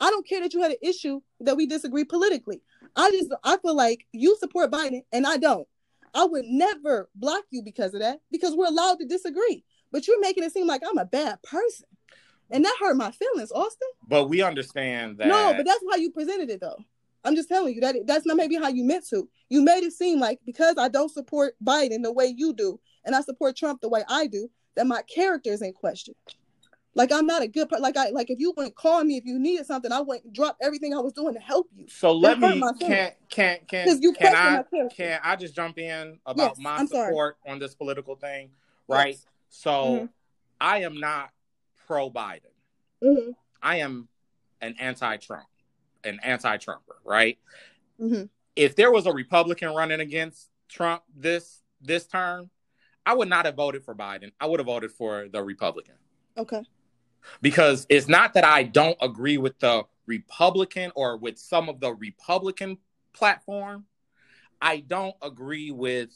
I don't care that you had an issue that we disagree politically. I just I feel like you support Biden and I don't. I would never block you because of that because we're allowed to disagree. But you're making it seem like I'm a bad person. And that hurt my feelings, Austin. But we understand that. No, but that's how you presented it, though. I'm just telling you that that's not maybe how you meant to. You made it seem like because I don't support Biden the way you do, and I support Trump the way I do, that my character is in question. Like I'm not a good person. Like I like if you wouldn't call me if you needed something, I wouldn't drop everything I was doing to help you. So let me can't can't can't you can I can I just jump in about Yes, my I'm sorry. support on this political thing, right? Yes. So Mhm. I am not pro Biden. hmm I am an anti-Trump, an anti-Trumper, right? hmm If there was a Republican running against Trump this this term, I would not have voted for Biden. I would have voted for the Republican. Okay. Because it's not that I don't agree with the Republican or with some of the Republican platform. I don't agree with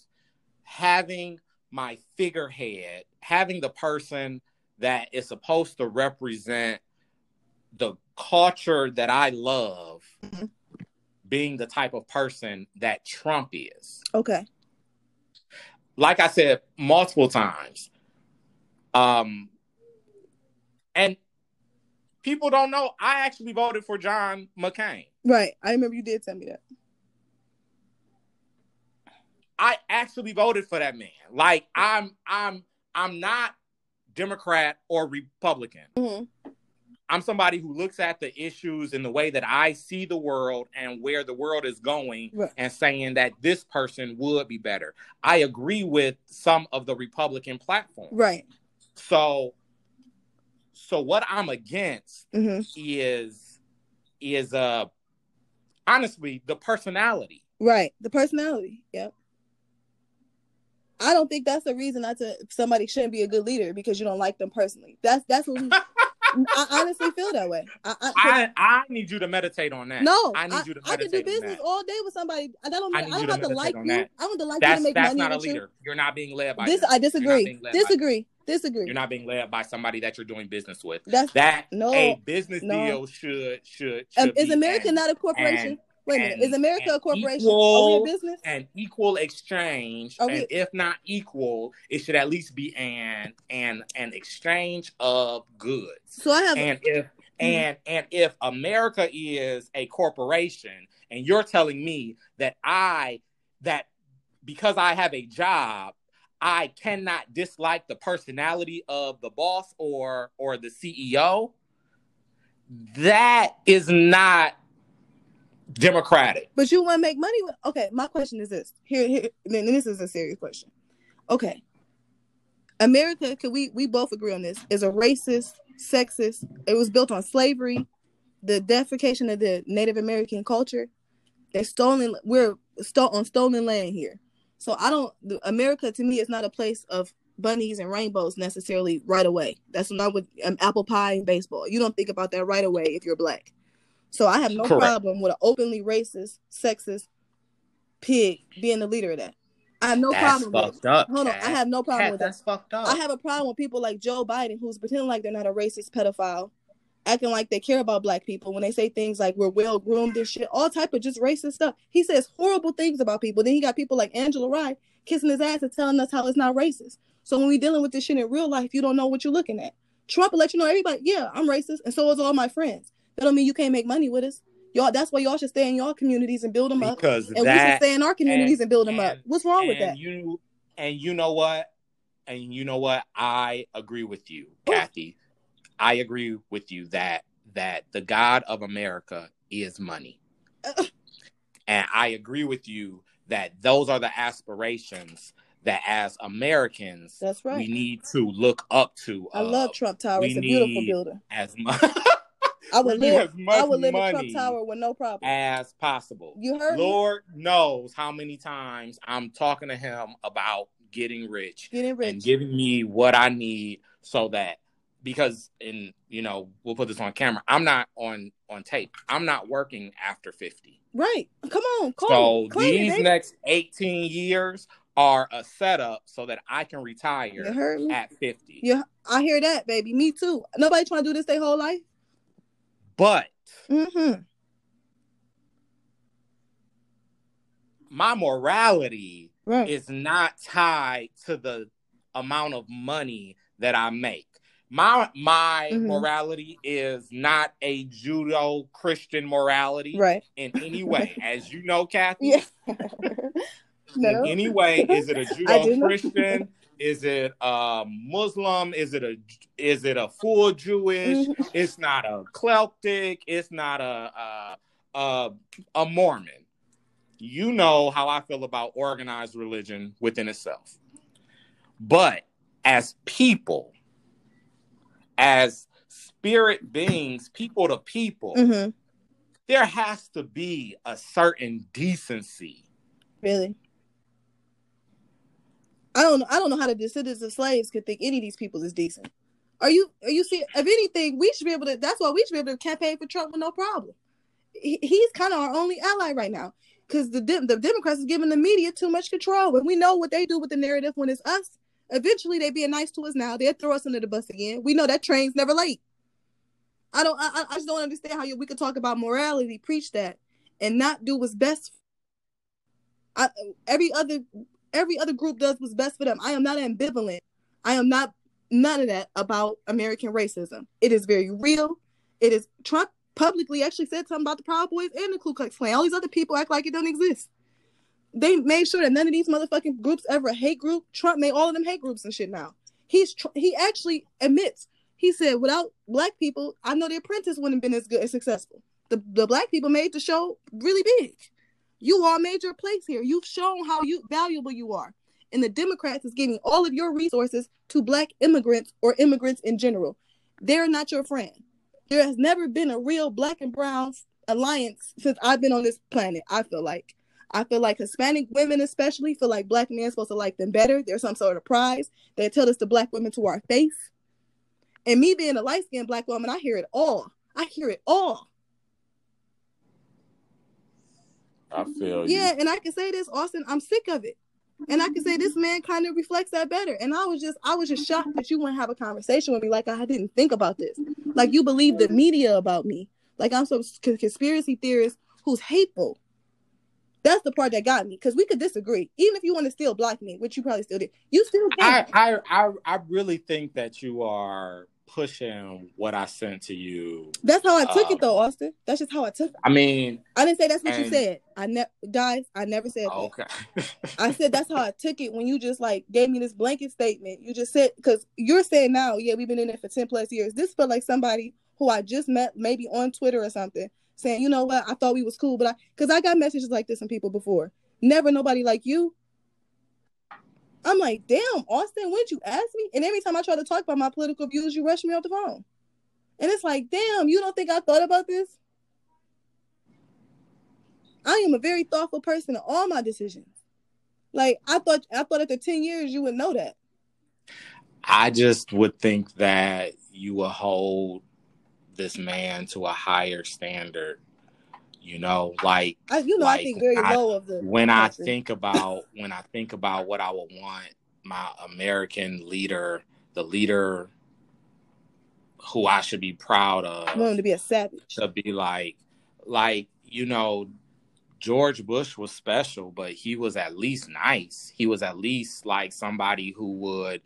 having my figurehead, having the person that is supposed to represent the culture that I love Mhm. being the type of person that Trump is Okay. like I said multiple times, um, and people don't know I actually voted for John McCain. Right. I remember you did tell me that. I actually voted for that man. Like I'm, I'm, I'm not Democrat or Republican. hmm I'm somebody who looks at the issues in the way that I see the world and where the world is going Right. and saying that this person would be better. I agree with some of the Republican platform. Right. So so what I'm against hmm is is uh honestly the personality. Right. The personality. Yep. I don't think that's the reason not to somebody shouldn't be a good leader because you don't like them personally. That's that's what we, I honestly feel that way. I, I, I I need you to meditate on that. no, I need you to I can do business all day with somebody. I don't. I I, don't to have to meditate like you. that. I want to like That's you to make that's money not a with you. leader. You're not being led by This. I disagree. being led by- Disagree. Disagree. You're not being led by somebody that you're doing business with. That's That no. a business no. deal should should, Um, should is be America an- not a corporation? And- Wait a minute. and- Is America a corporation? equal- Are we a business? an equal exchange, Are we- and if not equal, it should at least be an an an exchange of goods. So I have. And if mm-hmm. and and if America is a corporation, and you're telling me that I that because I have a job, I cannot dislike the personality of the boss or or the CEO, that is not democratic. But you want to make money with? Okay, my question is this. Here, here. Then this is a serious question. Okay, America. Can we we both agree on this? Is a racist, sexist. It was built on slavery, the deification of the Native American culture. They're stolen. We're on stolen land here. So I don't. America to me is not a place of bunnies and rainbows necessarily right away. That's not with um, apple pie and baseball. You don't think about that right away if you're black. So I have no Correct. problem with an openly racist, sexist pig being the leader of that. I have no that's problem with it. up. Hold on, I have no problem Kat, with that. that's fucked up. I have a problem with people like Joe Biden who's pretending like they're not a racist pedophile, acting like they care about black people when they say things like we're well groomed and shit, all type of just racist stuff. He says horrible things about people. Then he got people like Angela Rye kissing his ass and telling us how it's not racist. So when we're dealing with this shit in real life, you don't know what you're looking at. Trump will let you know everybody, yeah, I'm racist, and so is all my friends. That don't mean you can't make money with us. Y'all, that's why y'all should stay in y'all communities and build them up. because And we should stay in our communities and, build them up. What's wrong with that? You and you know what? And you know what? I agree with you, Oh. Kathy. I agree with you that that the God of America is money. Uh. and I agree with you that those are the aspirations that as Americans That's right. we need to look up to. I uh, love Trump Tower. we It's a beautiful building. as much I would live. I would live in Trump Tower with no problem. as possible. You heard me? Lord knows how many times I'm talking to him about getting rich Getting rich, and giving me what I need so that because in you know we'll put this on camera I'm not on on tape I'm not working after 50 right. Come on. Call so me. It, these baby. next 18 years are a setup so that I can retire at 50 Yeah, I hear that, baby. Me too. Nobody trying to do this their whole life. But Mm-hmm. my morality Right. is not tied to the amount of money that I make. My my Mhm. morality is not a Judeo Christian morality Right. in any way. As you know, Kathy, Yeah. in any way, is it a Judeo. Christian? Is it a Muslim? Is it a is it a full Jewish? Mhm. It's not a Celtic. It's not a a, a a Mormon. You know how I feel about organized religion within itself. But as people, as spirit beings, people to people, Mhm. there has to be a certain decency. Really. I don't know. I don't know how the descendants of slaves could think any of these people is decent. Are you? Are you see? If anything, we should be able to. That's why we should be able to campaign for Trump with no problem. He, he's kind of our only ally right now because the the Democrats is giving the media too much control, and we know what they do with the narrative when it's us. Eventually, they being nice to us now. They'll throw us under the bus again. We know that train's never late. I don't. I, I- I just don't understand how you, we could talk about morality, preach that, and not do what's best I, every other every other group does what's best for them. I am not ambivalent. I am not none of that about American racism. It is very real. It is Trump publicly actually said something about the Proud Boys and the Ku Klux Klan. All these other people act like it don't exist. They made sure that none of these motherfucking groups ever hate group. Trump made all of them hate groups and shit now. He's tr- he actually admits. He said, without black people, I know the apprentice wouldn't have been as good as successful. The the black people made the show really big. You all made your place here. You've shown how you valuable you are. And the Democrats is giving all of your resources to black immigrants or immigrants in general. They're not your friend. There has never been a real black and brown alliance since I've been on this planet. I feel like. I feel like Hispanic women, especially, feel like black men are supposed to like them better. There's some sort of prize. They tell us to black women to our face. And me being a light skinned black woman, I hear it all. I hear it all. I feel you. Yeah, and I can say this, Austin, I'm sick of it. And I can say this man kind of reflects that better. And I was just, I was just shocked that you wouldn't have a conversation with me. Like I didn't think about this. Like you believe the media about me. Like I'm some c- conspiracy theorist who's hateful. That's the part that got me because we could disagree. Even if you want to still block me, which you probably still did, you still I. I I I really think that you are pushing what I sent to you. That's how I took Um, it though, Austin. That's just how I took it. I mean, I didn't say that's what you said. I never, guys, I never said that. okay. I said that's how I took it when you just like gave me this blanket statement. You just said because you're saying now, yeah, we've been in it for ten plus years. This felt like somebody who I just met, maybe on Twitter or something, saying, you know what, I thought we was cool, but I because I got messages like this from people before. Never nobody like you. I'm like, damn, Austin, when'd you ask me? And every time I try to talk about my political views, you rush me off the phone. And it's like, damn, you don't think I thought about this? I am a very thoughtful person in all my decisions. Like I thought, I thought after ten years you would know that. I just would think that you will hold this man to a higher standard. You know, like I, you know, Like, I think very I- low of the. when I think about when I think about what I would want my American leader, the leader who I should be proud I want him to be a savage. to be like, like you know, George Bush was special, but he was at least nice. He was at least like somebody who would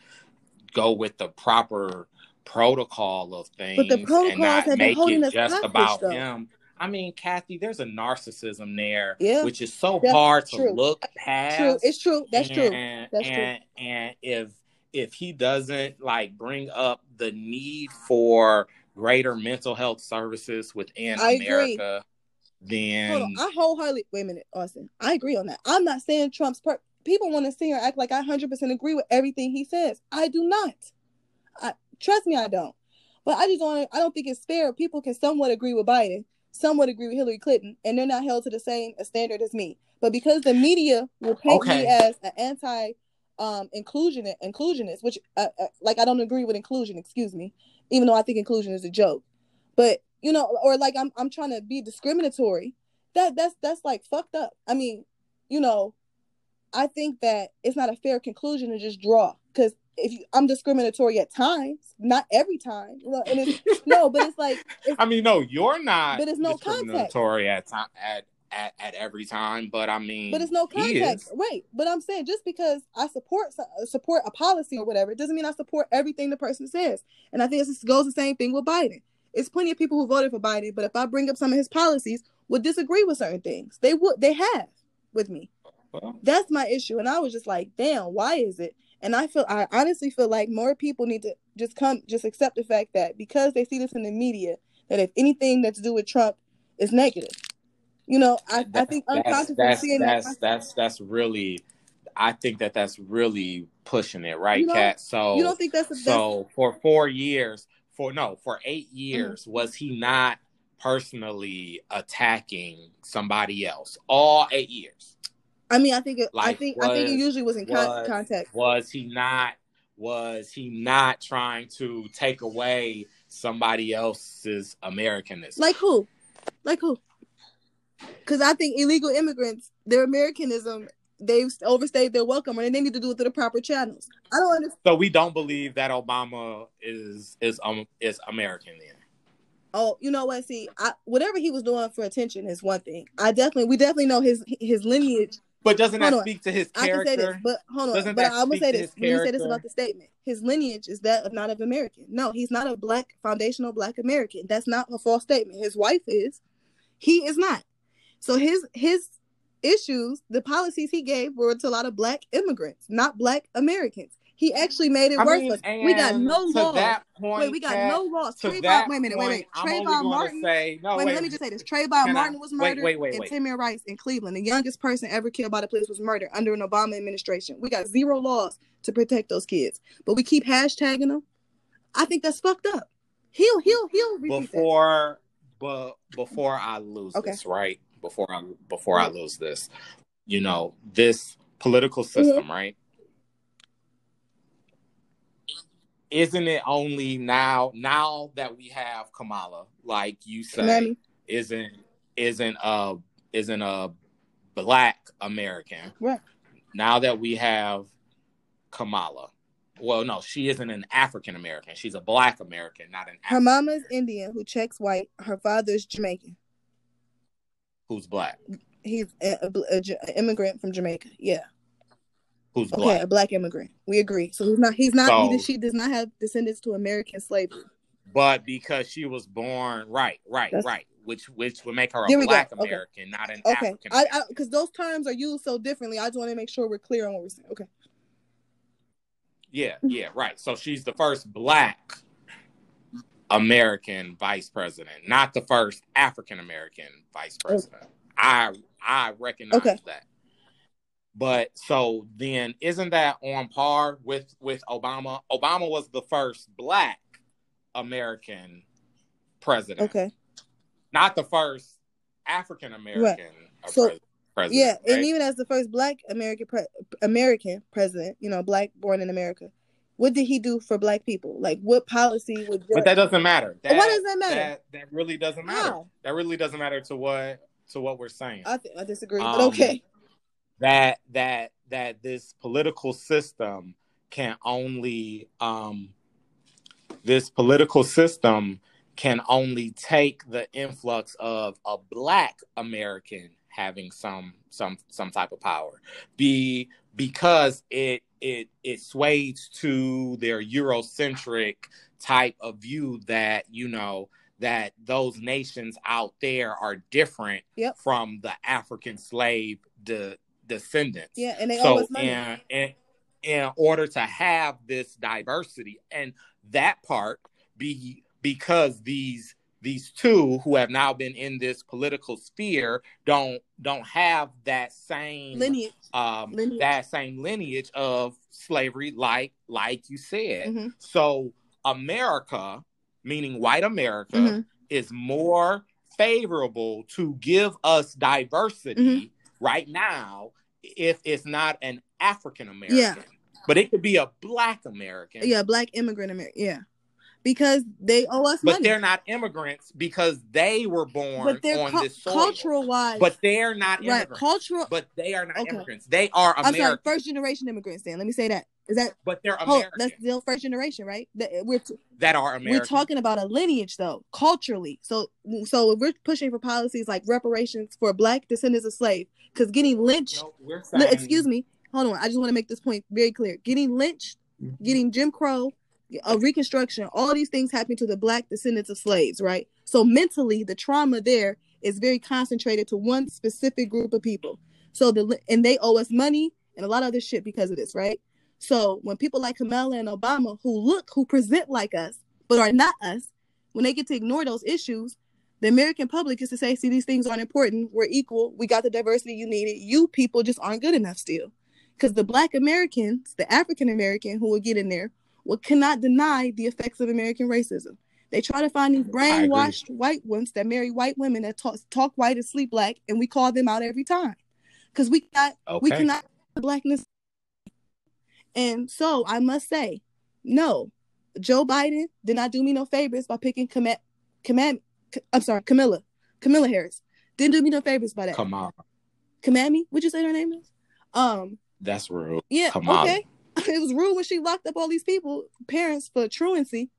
go with the proper protocol of things But the and protocols not have been make holding it us just about though. him. I mean, Kathy, there's a narcissism there, Yeah, which is so that's hard to true. look past. True, it's true. That's true. and, That's true. and, And if if he doesn't like bring up the need for greater mental health services within I agree. America, then Hold on, I wholeheartedly wait a minute, Austin. I agree on that. I'm not saying Trump's per. People want to see her act like I 100% agree with everything he says. I do not. I trust me, I don't. But I just don't. I don't think it's fair. People can somewhat agree with Biden, somewhat agree with Hillary Clinton, and they're not held to the same standard as me. But because the media will paint Okay. me as an anti um inclusion inclusionist, which uh, uh, like I don't agree with inclusion. Excuse me, even though I think inclusion is a joke. But you know, or like I'm I'm trying to be discriminatory. That that's that's like fucked up. I mean, you know, I think that it's not a fair conclusion to just draw because if you, I'm discriminatory at times, not every time. You and it's, no, but it's like it's, I mean, no, you're not But it's no context. discriminatory at time at at, at every time, but I mean, but it's no context, right? But I'm saying just because I support support a policy or whatever, it doesn't mean I support everything the person says. And I think this goes the same thing with Biden. It's plenty of people who voted for Biden, but if I bring up some of his policies, would disagree with certain things. They would, they have with me. Well, That's my issue, and I was just like, damn, why is it? And I feel, I honestly feel like more people need to just come, just accept the fact that because they see this in the media, that if anything that's to do with Trump is negative, you know, I, I think unconsciously that's, seeing that's, that. That's, that's, that's really, I think that that's really pushing it, right, Kat? So you don't think that's, a, that's so for four years, for no, for eight mm-hmm. years, mm-hmm. was he not personally attacking somebody else all eight years? I mean, I think it, like, I think was, I think it usually was in was, context. Was he not? Was he not trying to take away somebody else's Americanism? Like who? Like who? Because I think illegal immigrants, their Americanism, they've overstayed their welcome, and they need to do it through the proper channels. I don't understand. So we don't believe that Obama is is um is American then. Oh, you know what? See, I, whatever he was doing for attention is one thing. I definitely, we definitely know his his lineage. But doesn't hold that on. speak to his character? I can say this, but hold on. Doesn't but I'm gonna say this. Let me say this about the statement. His lineage is that of not of American. No, he's not a black foundational black American. That's not a false statement. His wife is. He is not. So his his issues, the policies he gave were to a lot of black immigrants, not black Americans. He actually made it I worse. Mean, we got no laws. Point, wait, we got no laws. Trayvon, wait a minute, wait, wait. Trayvon Martin. Say, no, wait, wait, let me just say this. Trayvon Martin I, was murdered, wait, wait, wait, and Tamir Rice in Cleveland, the youngest person ever killed by the police, was murdered under an Obama administration. We got zero laws to protect those kids, but we keep hashtagging them. I think that's fucked up. He'll, he'll, he'll. Before, but before I lose okay. this, right? Before I before I lose this, you know, this political system, mm-hmm. right? Isn't it only now now that we have Kamala, like you say, isn't isn't a isn't a black American. Right. Now that we have Kamala. Well, no, she isn't an African American. She's a black American, not an Her African mama's Indian who checks white. Her father's Jamaican. Who's black? He's an immigrant from Jamaica. Yeah who's okay, black. a black immigrant. We agree. So he's not. He's not. So, he, she does not have descendants to American slavery. But because she was born right, right, That's, right, which which would make her a black go. American, okay. not an okay. African. Okay, because those terms are used so differently. I just want to make sure we're clear on what we're saying. Okay. Yeah, yeah, right. So she's the first black American vice president, not the first African American vice president. Okay. I I recognize okay. that. But so then isn't that on par with with Obama? Obama was the first black American president. Okay. Not the first African American right. so, president. Yeah, right? and even as the first black American pre- American president, you know, black born in America, what did he do for black people? Like what policy would But that doesn't matter. That, Why does that matter? That, that really doesn't matter. How? That really doesn't matter to what to what we're saying. I th- I disagree, um, but okay that that that this political system can only um, this political system can only take the influx of a black American having some some some type of power be because it it it sways to their eurocentric type of view that you know that those nations out there are different yep. from the African slave the descendants. Yeah, and they so, owe us money. And, and in order to have this diversity and that part be because these these two who have now been in this political sphere don't don't have that same lineage, um, lineage. that same lineage of slavery like like you said mm-hmm. so america meaning white america mm-hmm. is more favorable to give us diversity mm-hmm. right now if it's not an African American. Yeah. But it could be a black American. Yeah, black immigrant American. Yeah. because they owe us but money. they're not immigrants because they were born but they're on cu- this soil. cultural wise, But they're not right? immigrants. Cultural. But they are not Okay. immigrants. They are I'm sorry, American. first generation immigrants. Then let me say that. Is that but they're hold, American. that's still first generation, right? That uh, we're t- that are American. we're talking about a lineage though, culturally. So so if we're pushing for policies like reparations for Black descendants of slaves, because getting lynched. No, we're li- excuse me, hold on. I just want to make this point very clear. Getting lynched, Mhm. getting Jim Crow, a Reconstruction, all these things happening to the Black descendants of slaves, right? So mentally, the trauma there is very concentrated to one specific group of people. So the and they owe us money and a lot of other shit because of this, right? So when people like Kamala and Obama, who look, who present like us, but are not us, when they get to ignore those issues, the American public is to say, see, these things aren't important. We're equal. We got the diversity you needed. You people just aren't good enough still. Because the Black Americans, the African American who will get in there, will cannot deny the effects of American racism. They try to find these brainwashed white ones that marry white women that talk, talk white and sleep black, and we call them out every time. Because we got we Okay. cannot blackness. And so I must say, no, Joe Biden did not do me no favors by picking Cam- Cam- I'm sorry, Camilla, Camilla Harris didn't do me no favors by that. Come on. Kamami, would you say her name is? Um, That's rude. yeah, Kamala. okay. It was rude when she locked up all these people, parents for truancy,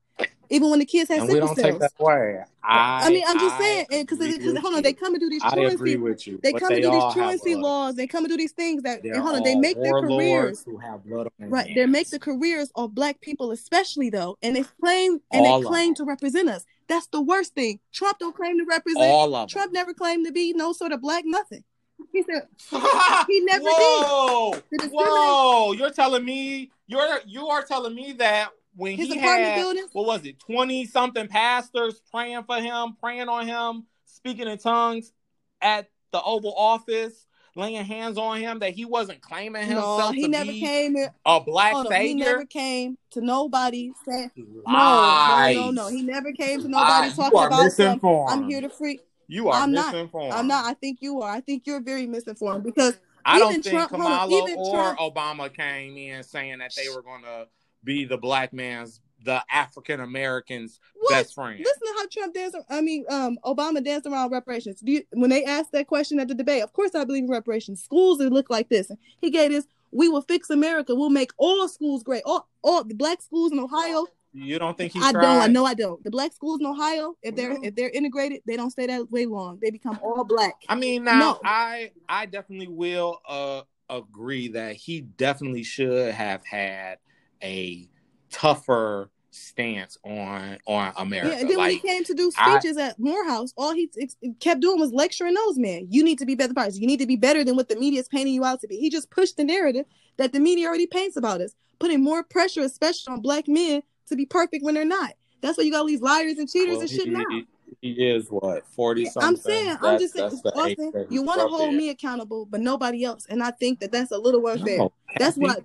even when the kids had And we don't cells. take that away. I, I mean, I'm just I saying, because hold on, they come and do these truancy. I agree with you. they come they and do these truancy laws. They come and do these things that and hold on. They make their careers who have blood on their right. hands. They make the careers of black people, especially though, and they claim and All they claim to represent us. That's the worst thing. Trump don't claim to represent. all of Trump never claimed to be no sort of black nothing. He said he never did. Whoa, discriminate- whoa! You're telling me you're you are telling me that when his he had buildings. what was it, twenty something pastors praying for him, praying on him, speaking in tongues at the Oval Office, laying hands on him, that he wasn't claiming himself No, he to never be came. Here. a black Hold on, he never came to nobody saying no, Lies. no, no, no. He never came to nobody Lies. talking you are about some. misinformed. I'm here to free. You are I'm not. misinformed. I'm not. I think you are. I think you're very misinformed because I even don't think Trump- hold on, Kamala even or Trump- Obama came in saying that they were going to be the black man's, the African American's best friend. Listen to how Trump danced. I mean, um, Obama danced around reparations. Do you, when they asked that question at the debate, of course I believe in reparations. Schools that look like this. He gave this. We will fix America. We'll make all schools great. All, all the black schools in Ohio. You don't think he I tried? don't. I know I don't. The black schools in Ohio, if they're Well- if they're integrated, they don't stay that way long. They become all black. I mean, now No. I I definitely will uh agree that he definitely should have had a tougher stance on on America. Yeah, and then when he came to do I- speeches at Morehouse, all he ex- kept doing was lecturing those men. You need to be better person. You need to be better than what the media is painting you out to be. He just pushed the narrative that the media already paints about us, putting more pressure, especially on black men, to be perfect when they're not. That's why you got all these liars and cheaters well, and shit he, now. he- he is what forty Yeah, something. I'm saying, I'm just saying, that's Austin, you want to hold me accountable, but nobody else, and I think that that's a little unfair. No, that's what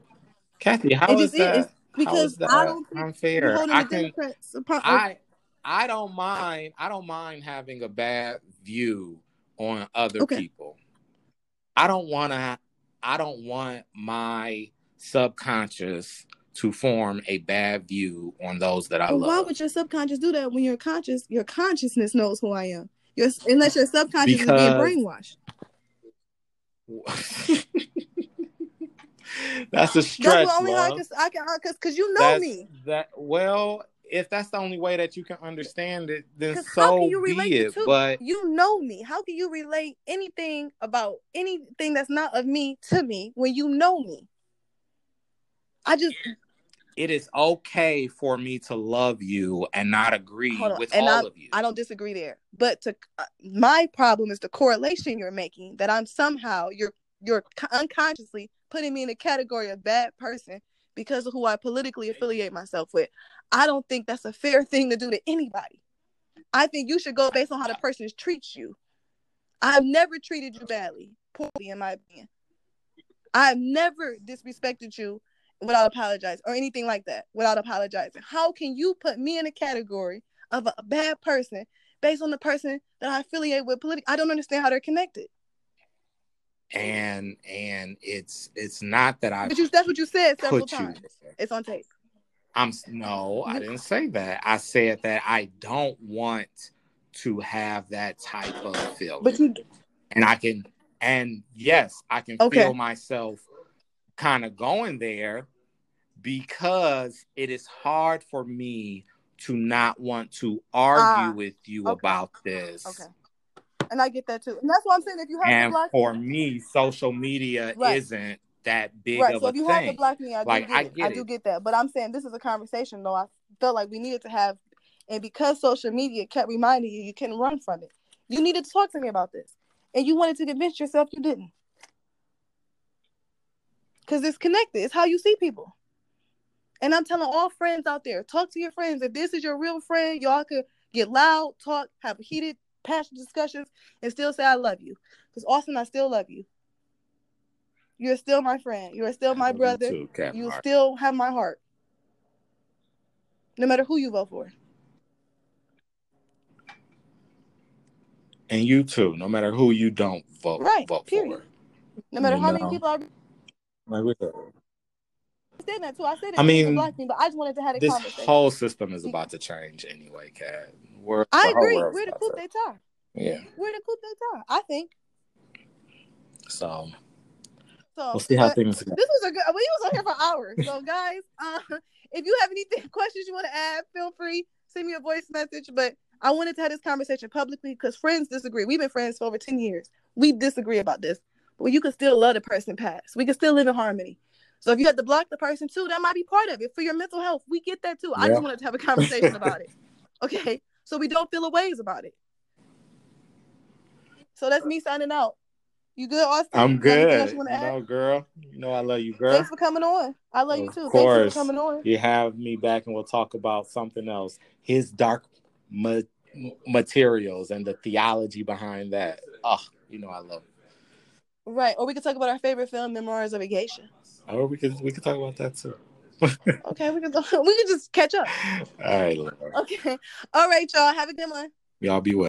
Kathy. How it is just is. Because how is that I don't unfair? holding I can. I I don't mind. I don't mind having a bad view on other Okay. people. I don't want to. I don't want my subconscious to form a bad view on those that I love. why would your subconscious do that when your conscious, your consciousness knows who I am? Your, unless your subconscious Because- is being brainwashed. that's a That's the only how I love. can, I can, because because you know That's- me. That well, if that's the only way that you can understand it, then how so can you relate be it. two? But You know me. How can you relate anything about anything that's not of me to me when you know me? I just it is okay for me to love you and not agree with and all of you. I don't disagree there. But to uh, my problem is the correlation you're making that I'm somehow you're you're unconsciously putting me in a category of bad person because of who I politically affiliate myself with. I don't think that's a fair thing to do to anybody. I think you should go based on how the person treats you. I've never treated you badly, poorly in my opinion. I've never disrespected you without apologizing or anything like that without apologizing. How can you put me in a category of a bad person based on the person that I affiliate with politically? I don't understand how they're connected. And and it's it's not that I But you that's what you said several times. It's on tape. I'm no, I didn't say that. I said that I don't want to have that type of feeling. But you and I can and yes, I can Okay. feel myself kind of going there because it is hard for me to not want to argue Ah, with you okay. about this. okay. And I get that too. And that's why I'm saying if you have to And block for me, social media Right. isn't that big right. of So a if you have to thing. block me, I do Like, get I get I do get that. But I'm saying this is a conversation though. I felt like we needed to have and because social media kept reminding you you can run from it. You needed to talk to me about this. And you wanted to convince yourself you didn't. Because it's connected. It's how you see people. And I'm telling all friends out there, talk to your friends. If this is your real friend, y'all could get loud, talk, have a heated, passionate discussions, and still say I love you. Because Austin, I still love you. You're still my friend. You're still my Love you brother. too, You still have my heart. No matter who you vote for. and you too, no matter who you don't vote Right, vote period. No matter You how many people are for. Like we said, that too. I said it I mean, me, but I just wanted to have a this conversation. whole system is about to change anyway, Kat. We're, I agree. We're the coup d'etat. Yeah. We're the coup d'etat. I think. So So we'll see how things go. this was a good we was on here for hours. So guys, uh, if you have anything questions you want to add, feel free. Send me a voice message. But I wanted to have this conversation publicly because friends disagree. We've been friends for over 10 years. We disagree about this. But you can still love the person past. We can still live in harmony. So if you have to block the person too, that might be part of it for your mental health. We get that too. I just wanted to have a conversation about it. Okay. So we don't feel a ways about it. So that's me signing out. You good, Austin? I'm You got anything else good. You You add? girl. You know I love you, girl. Thanks for coming on. I love you Of too. Thanks for coming on. You have me back, and we'll talk about something else. His dark ma- materials and the theology behind that. Oh, you know I love it. Right. Or we could talk about our favorite film, Memoirs of a Geisha. Or we could we could talk about that too. Okay, we could we could just catch up. All right, Lord. Okay. All right, y'all. Have a good one. y'all be well.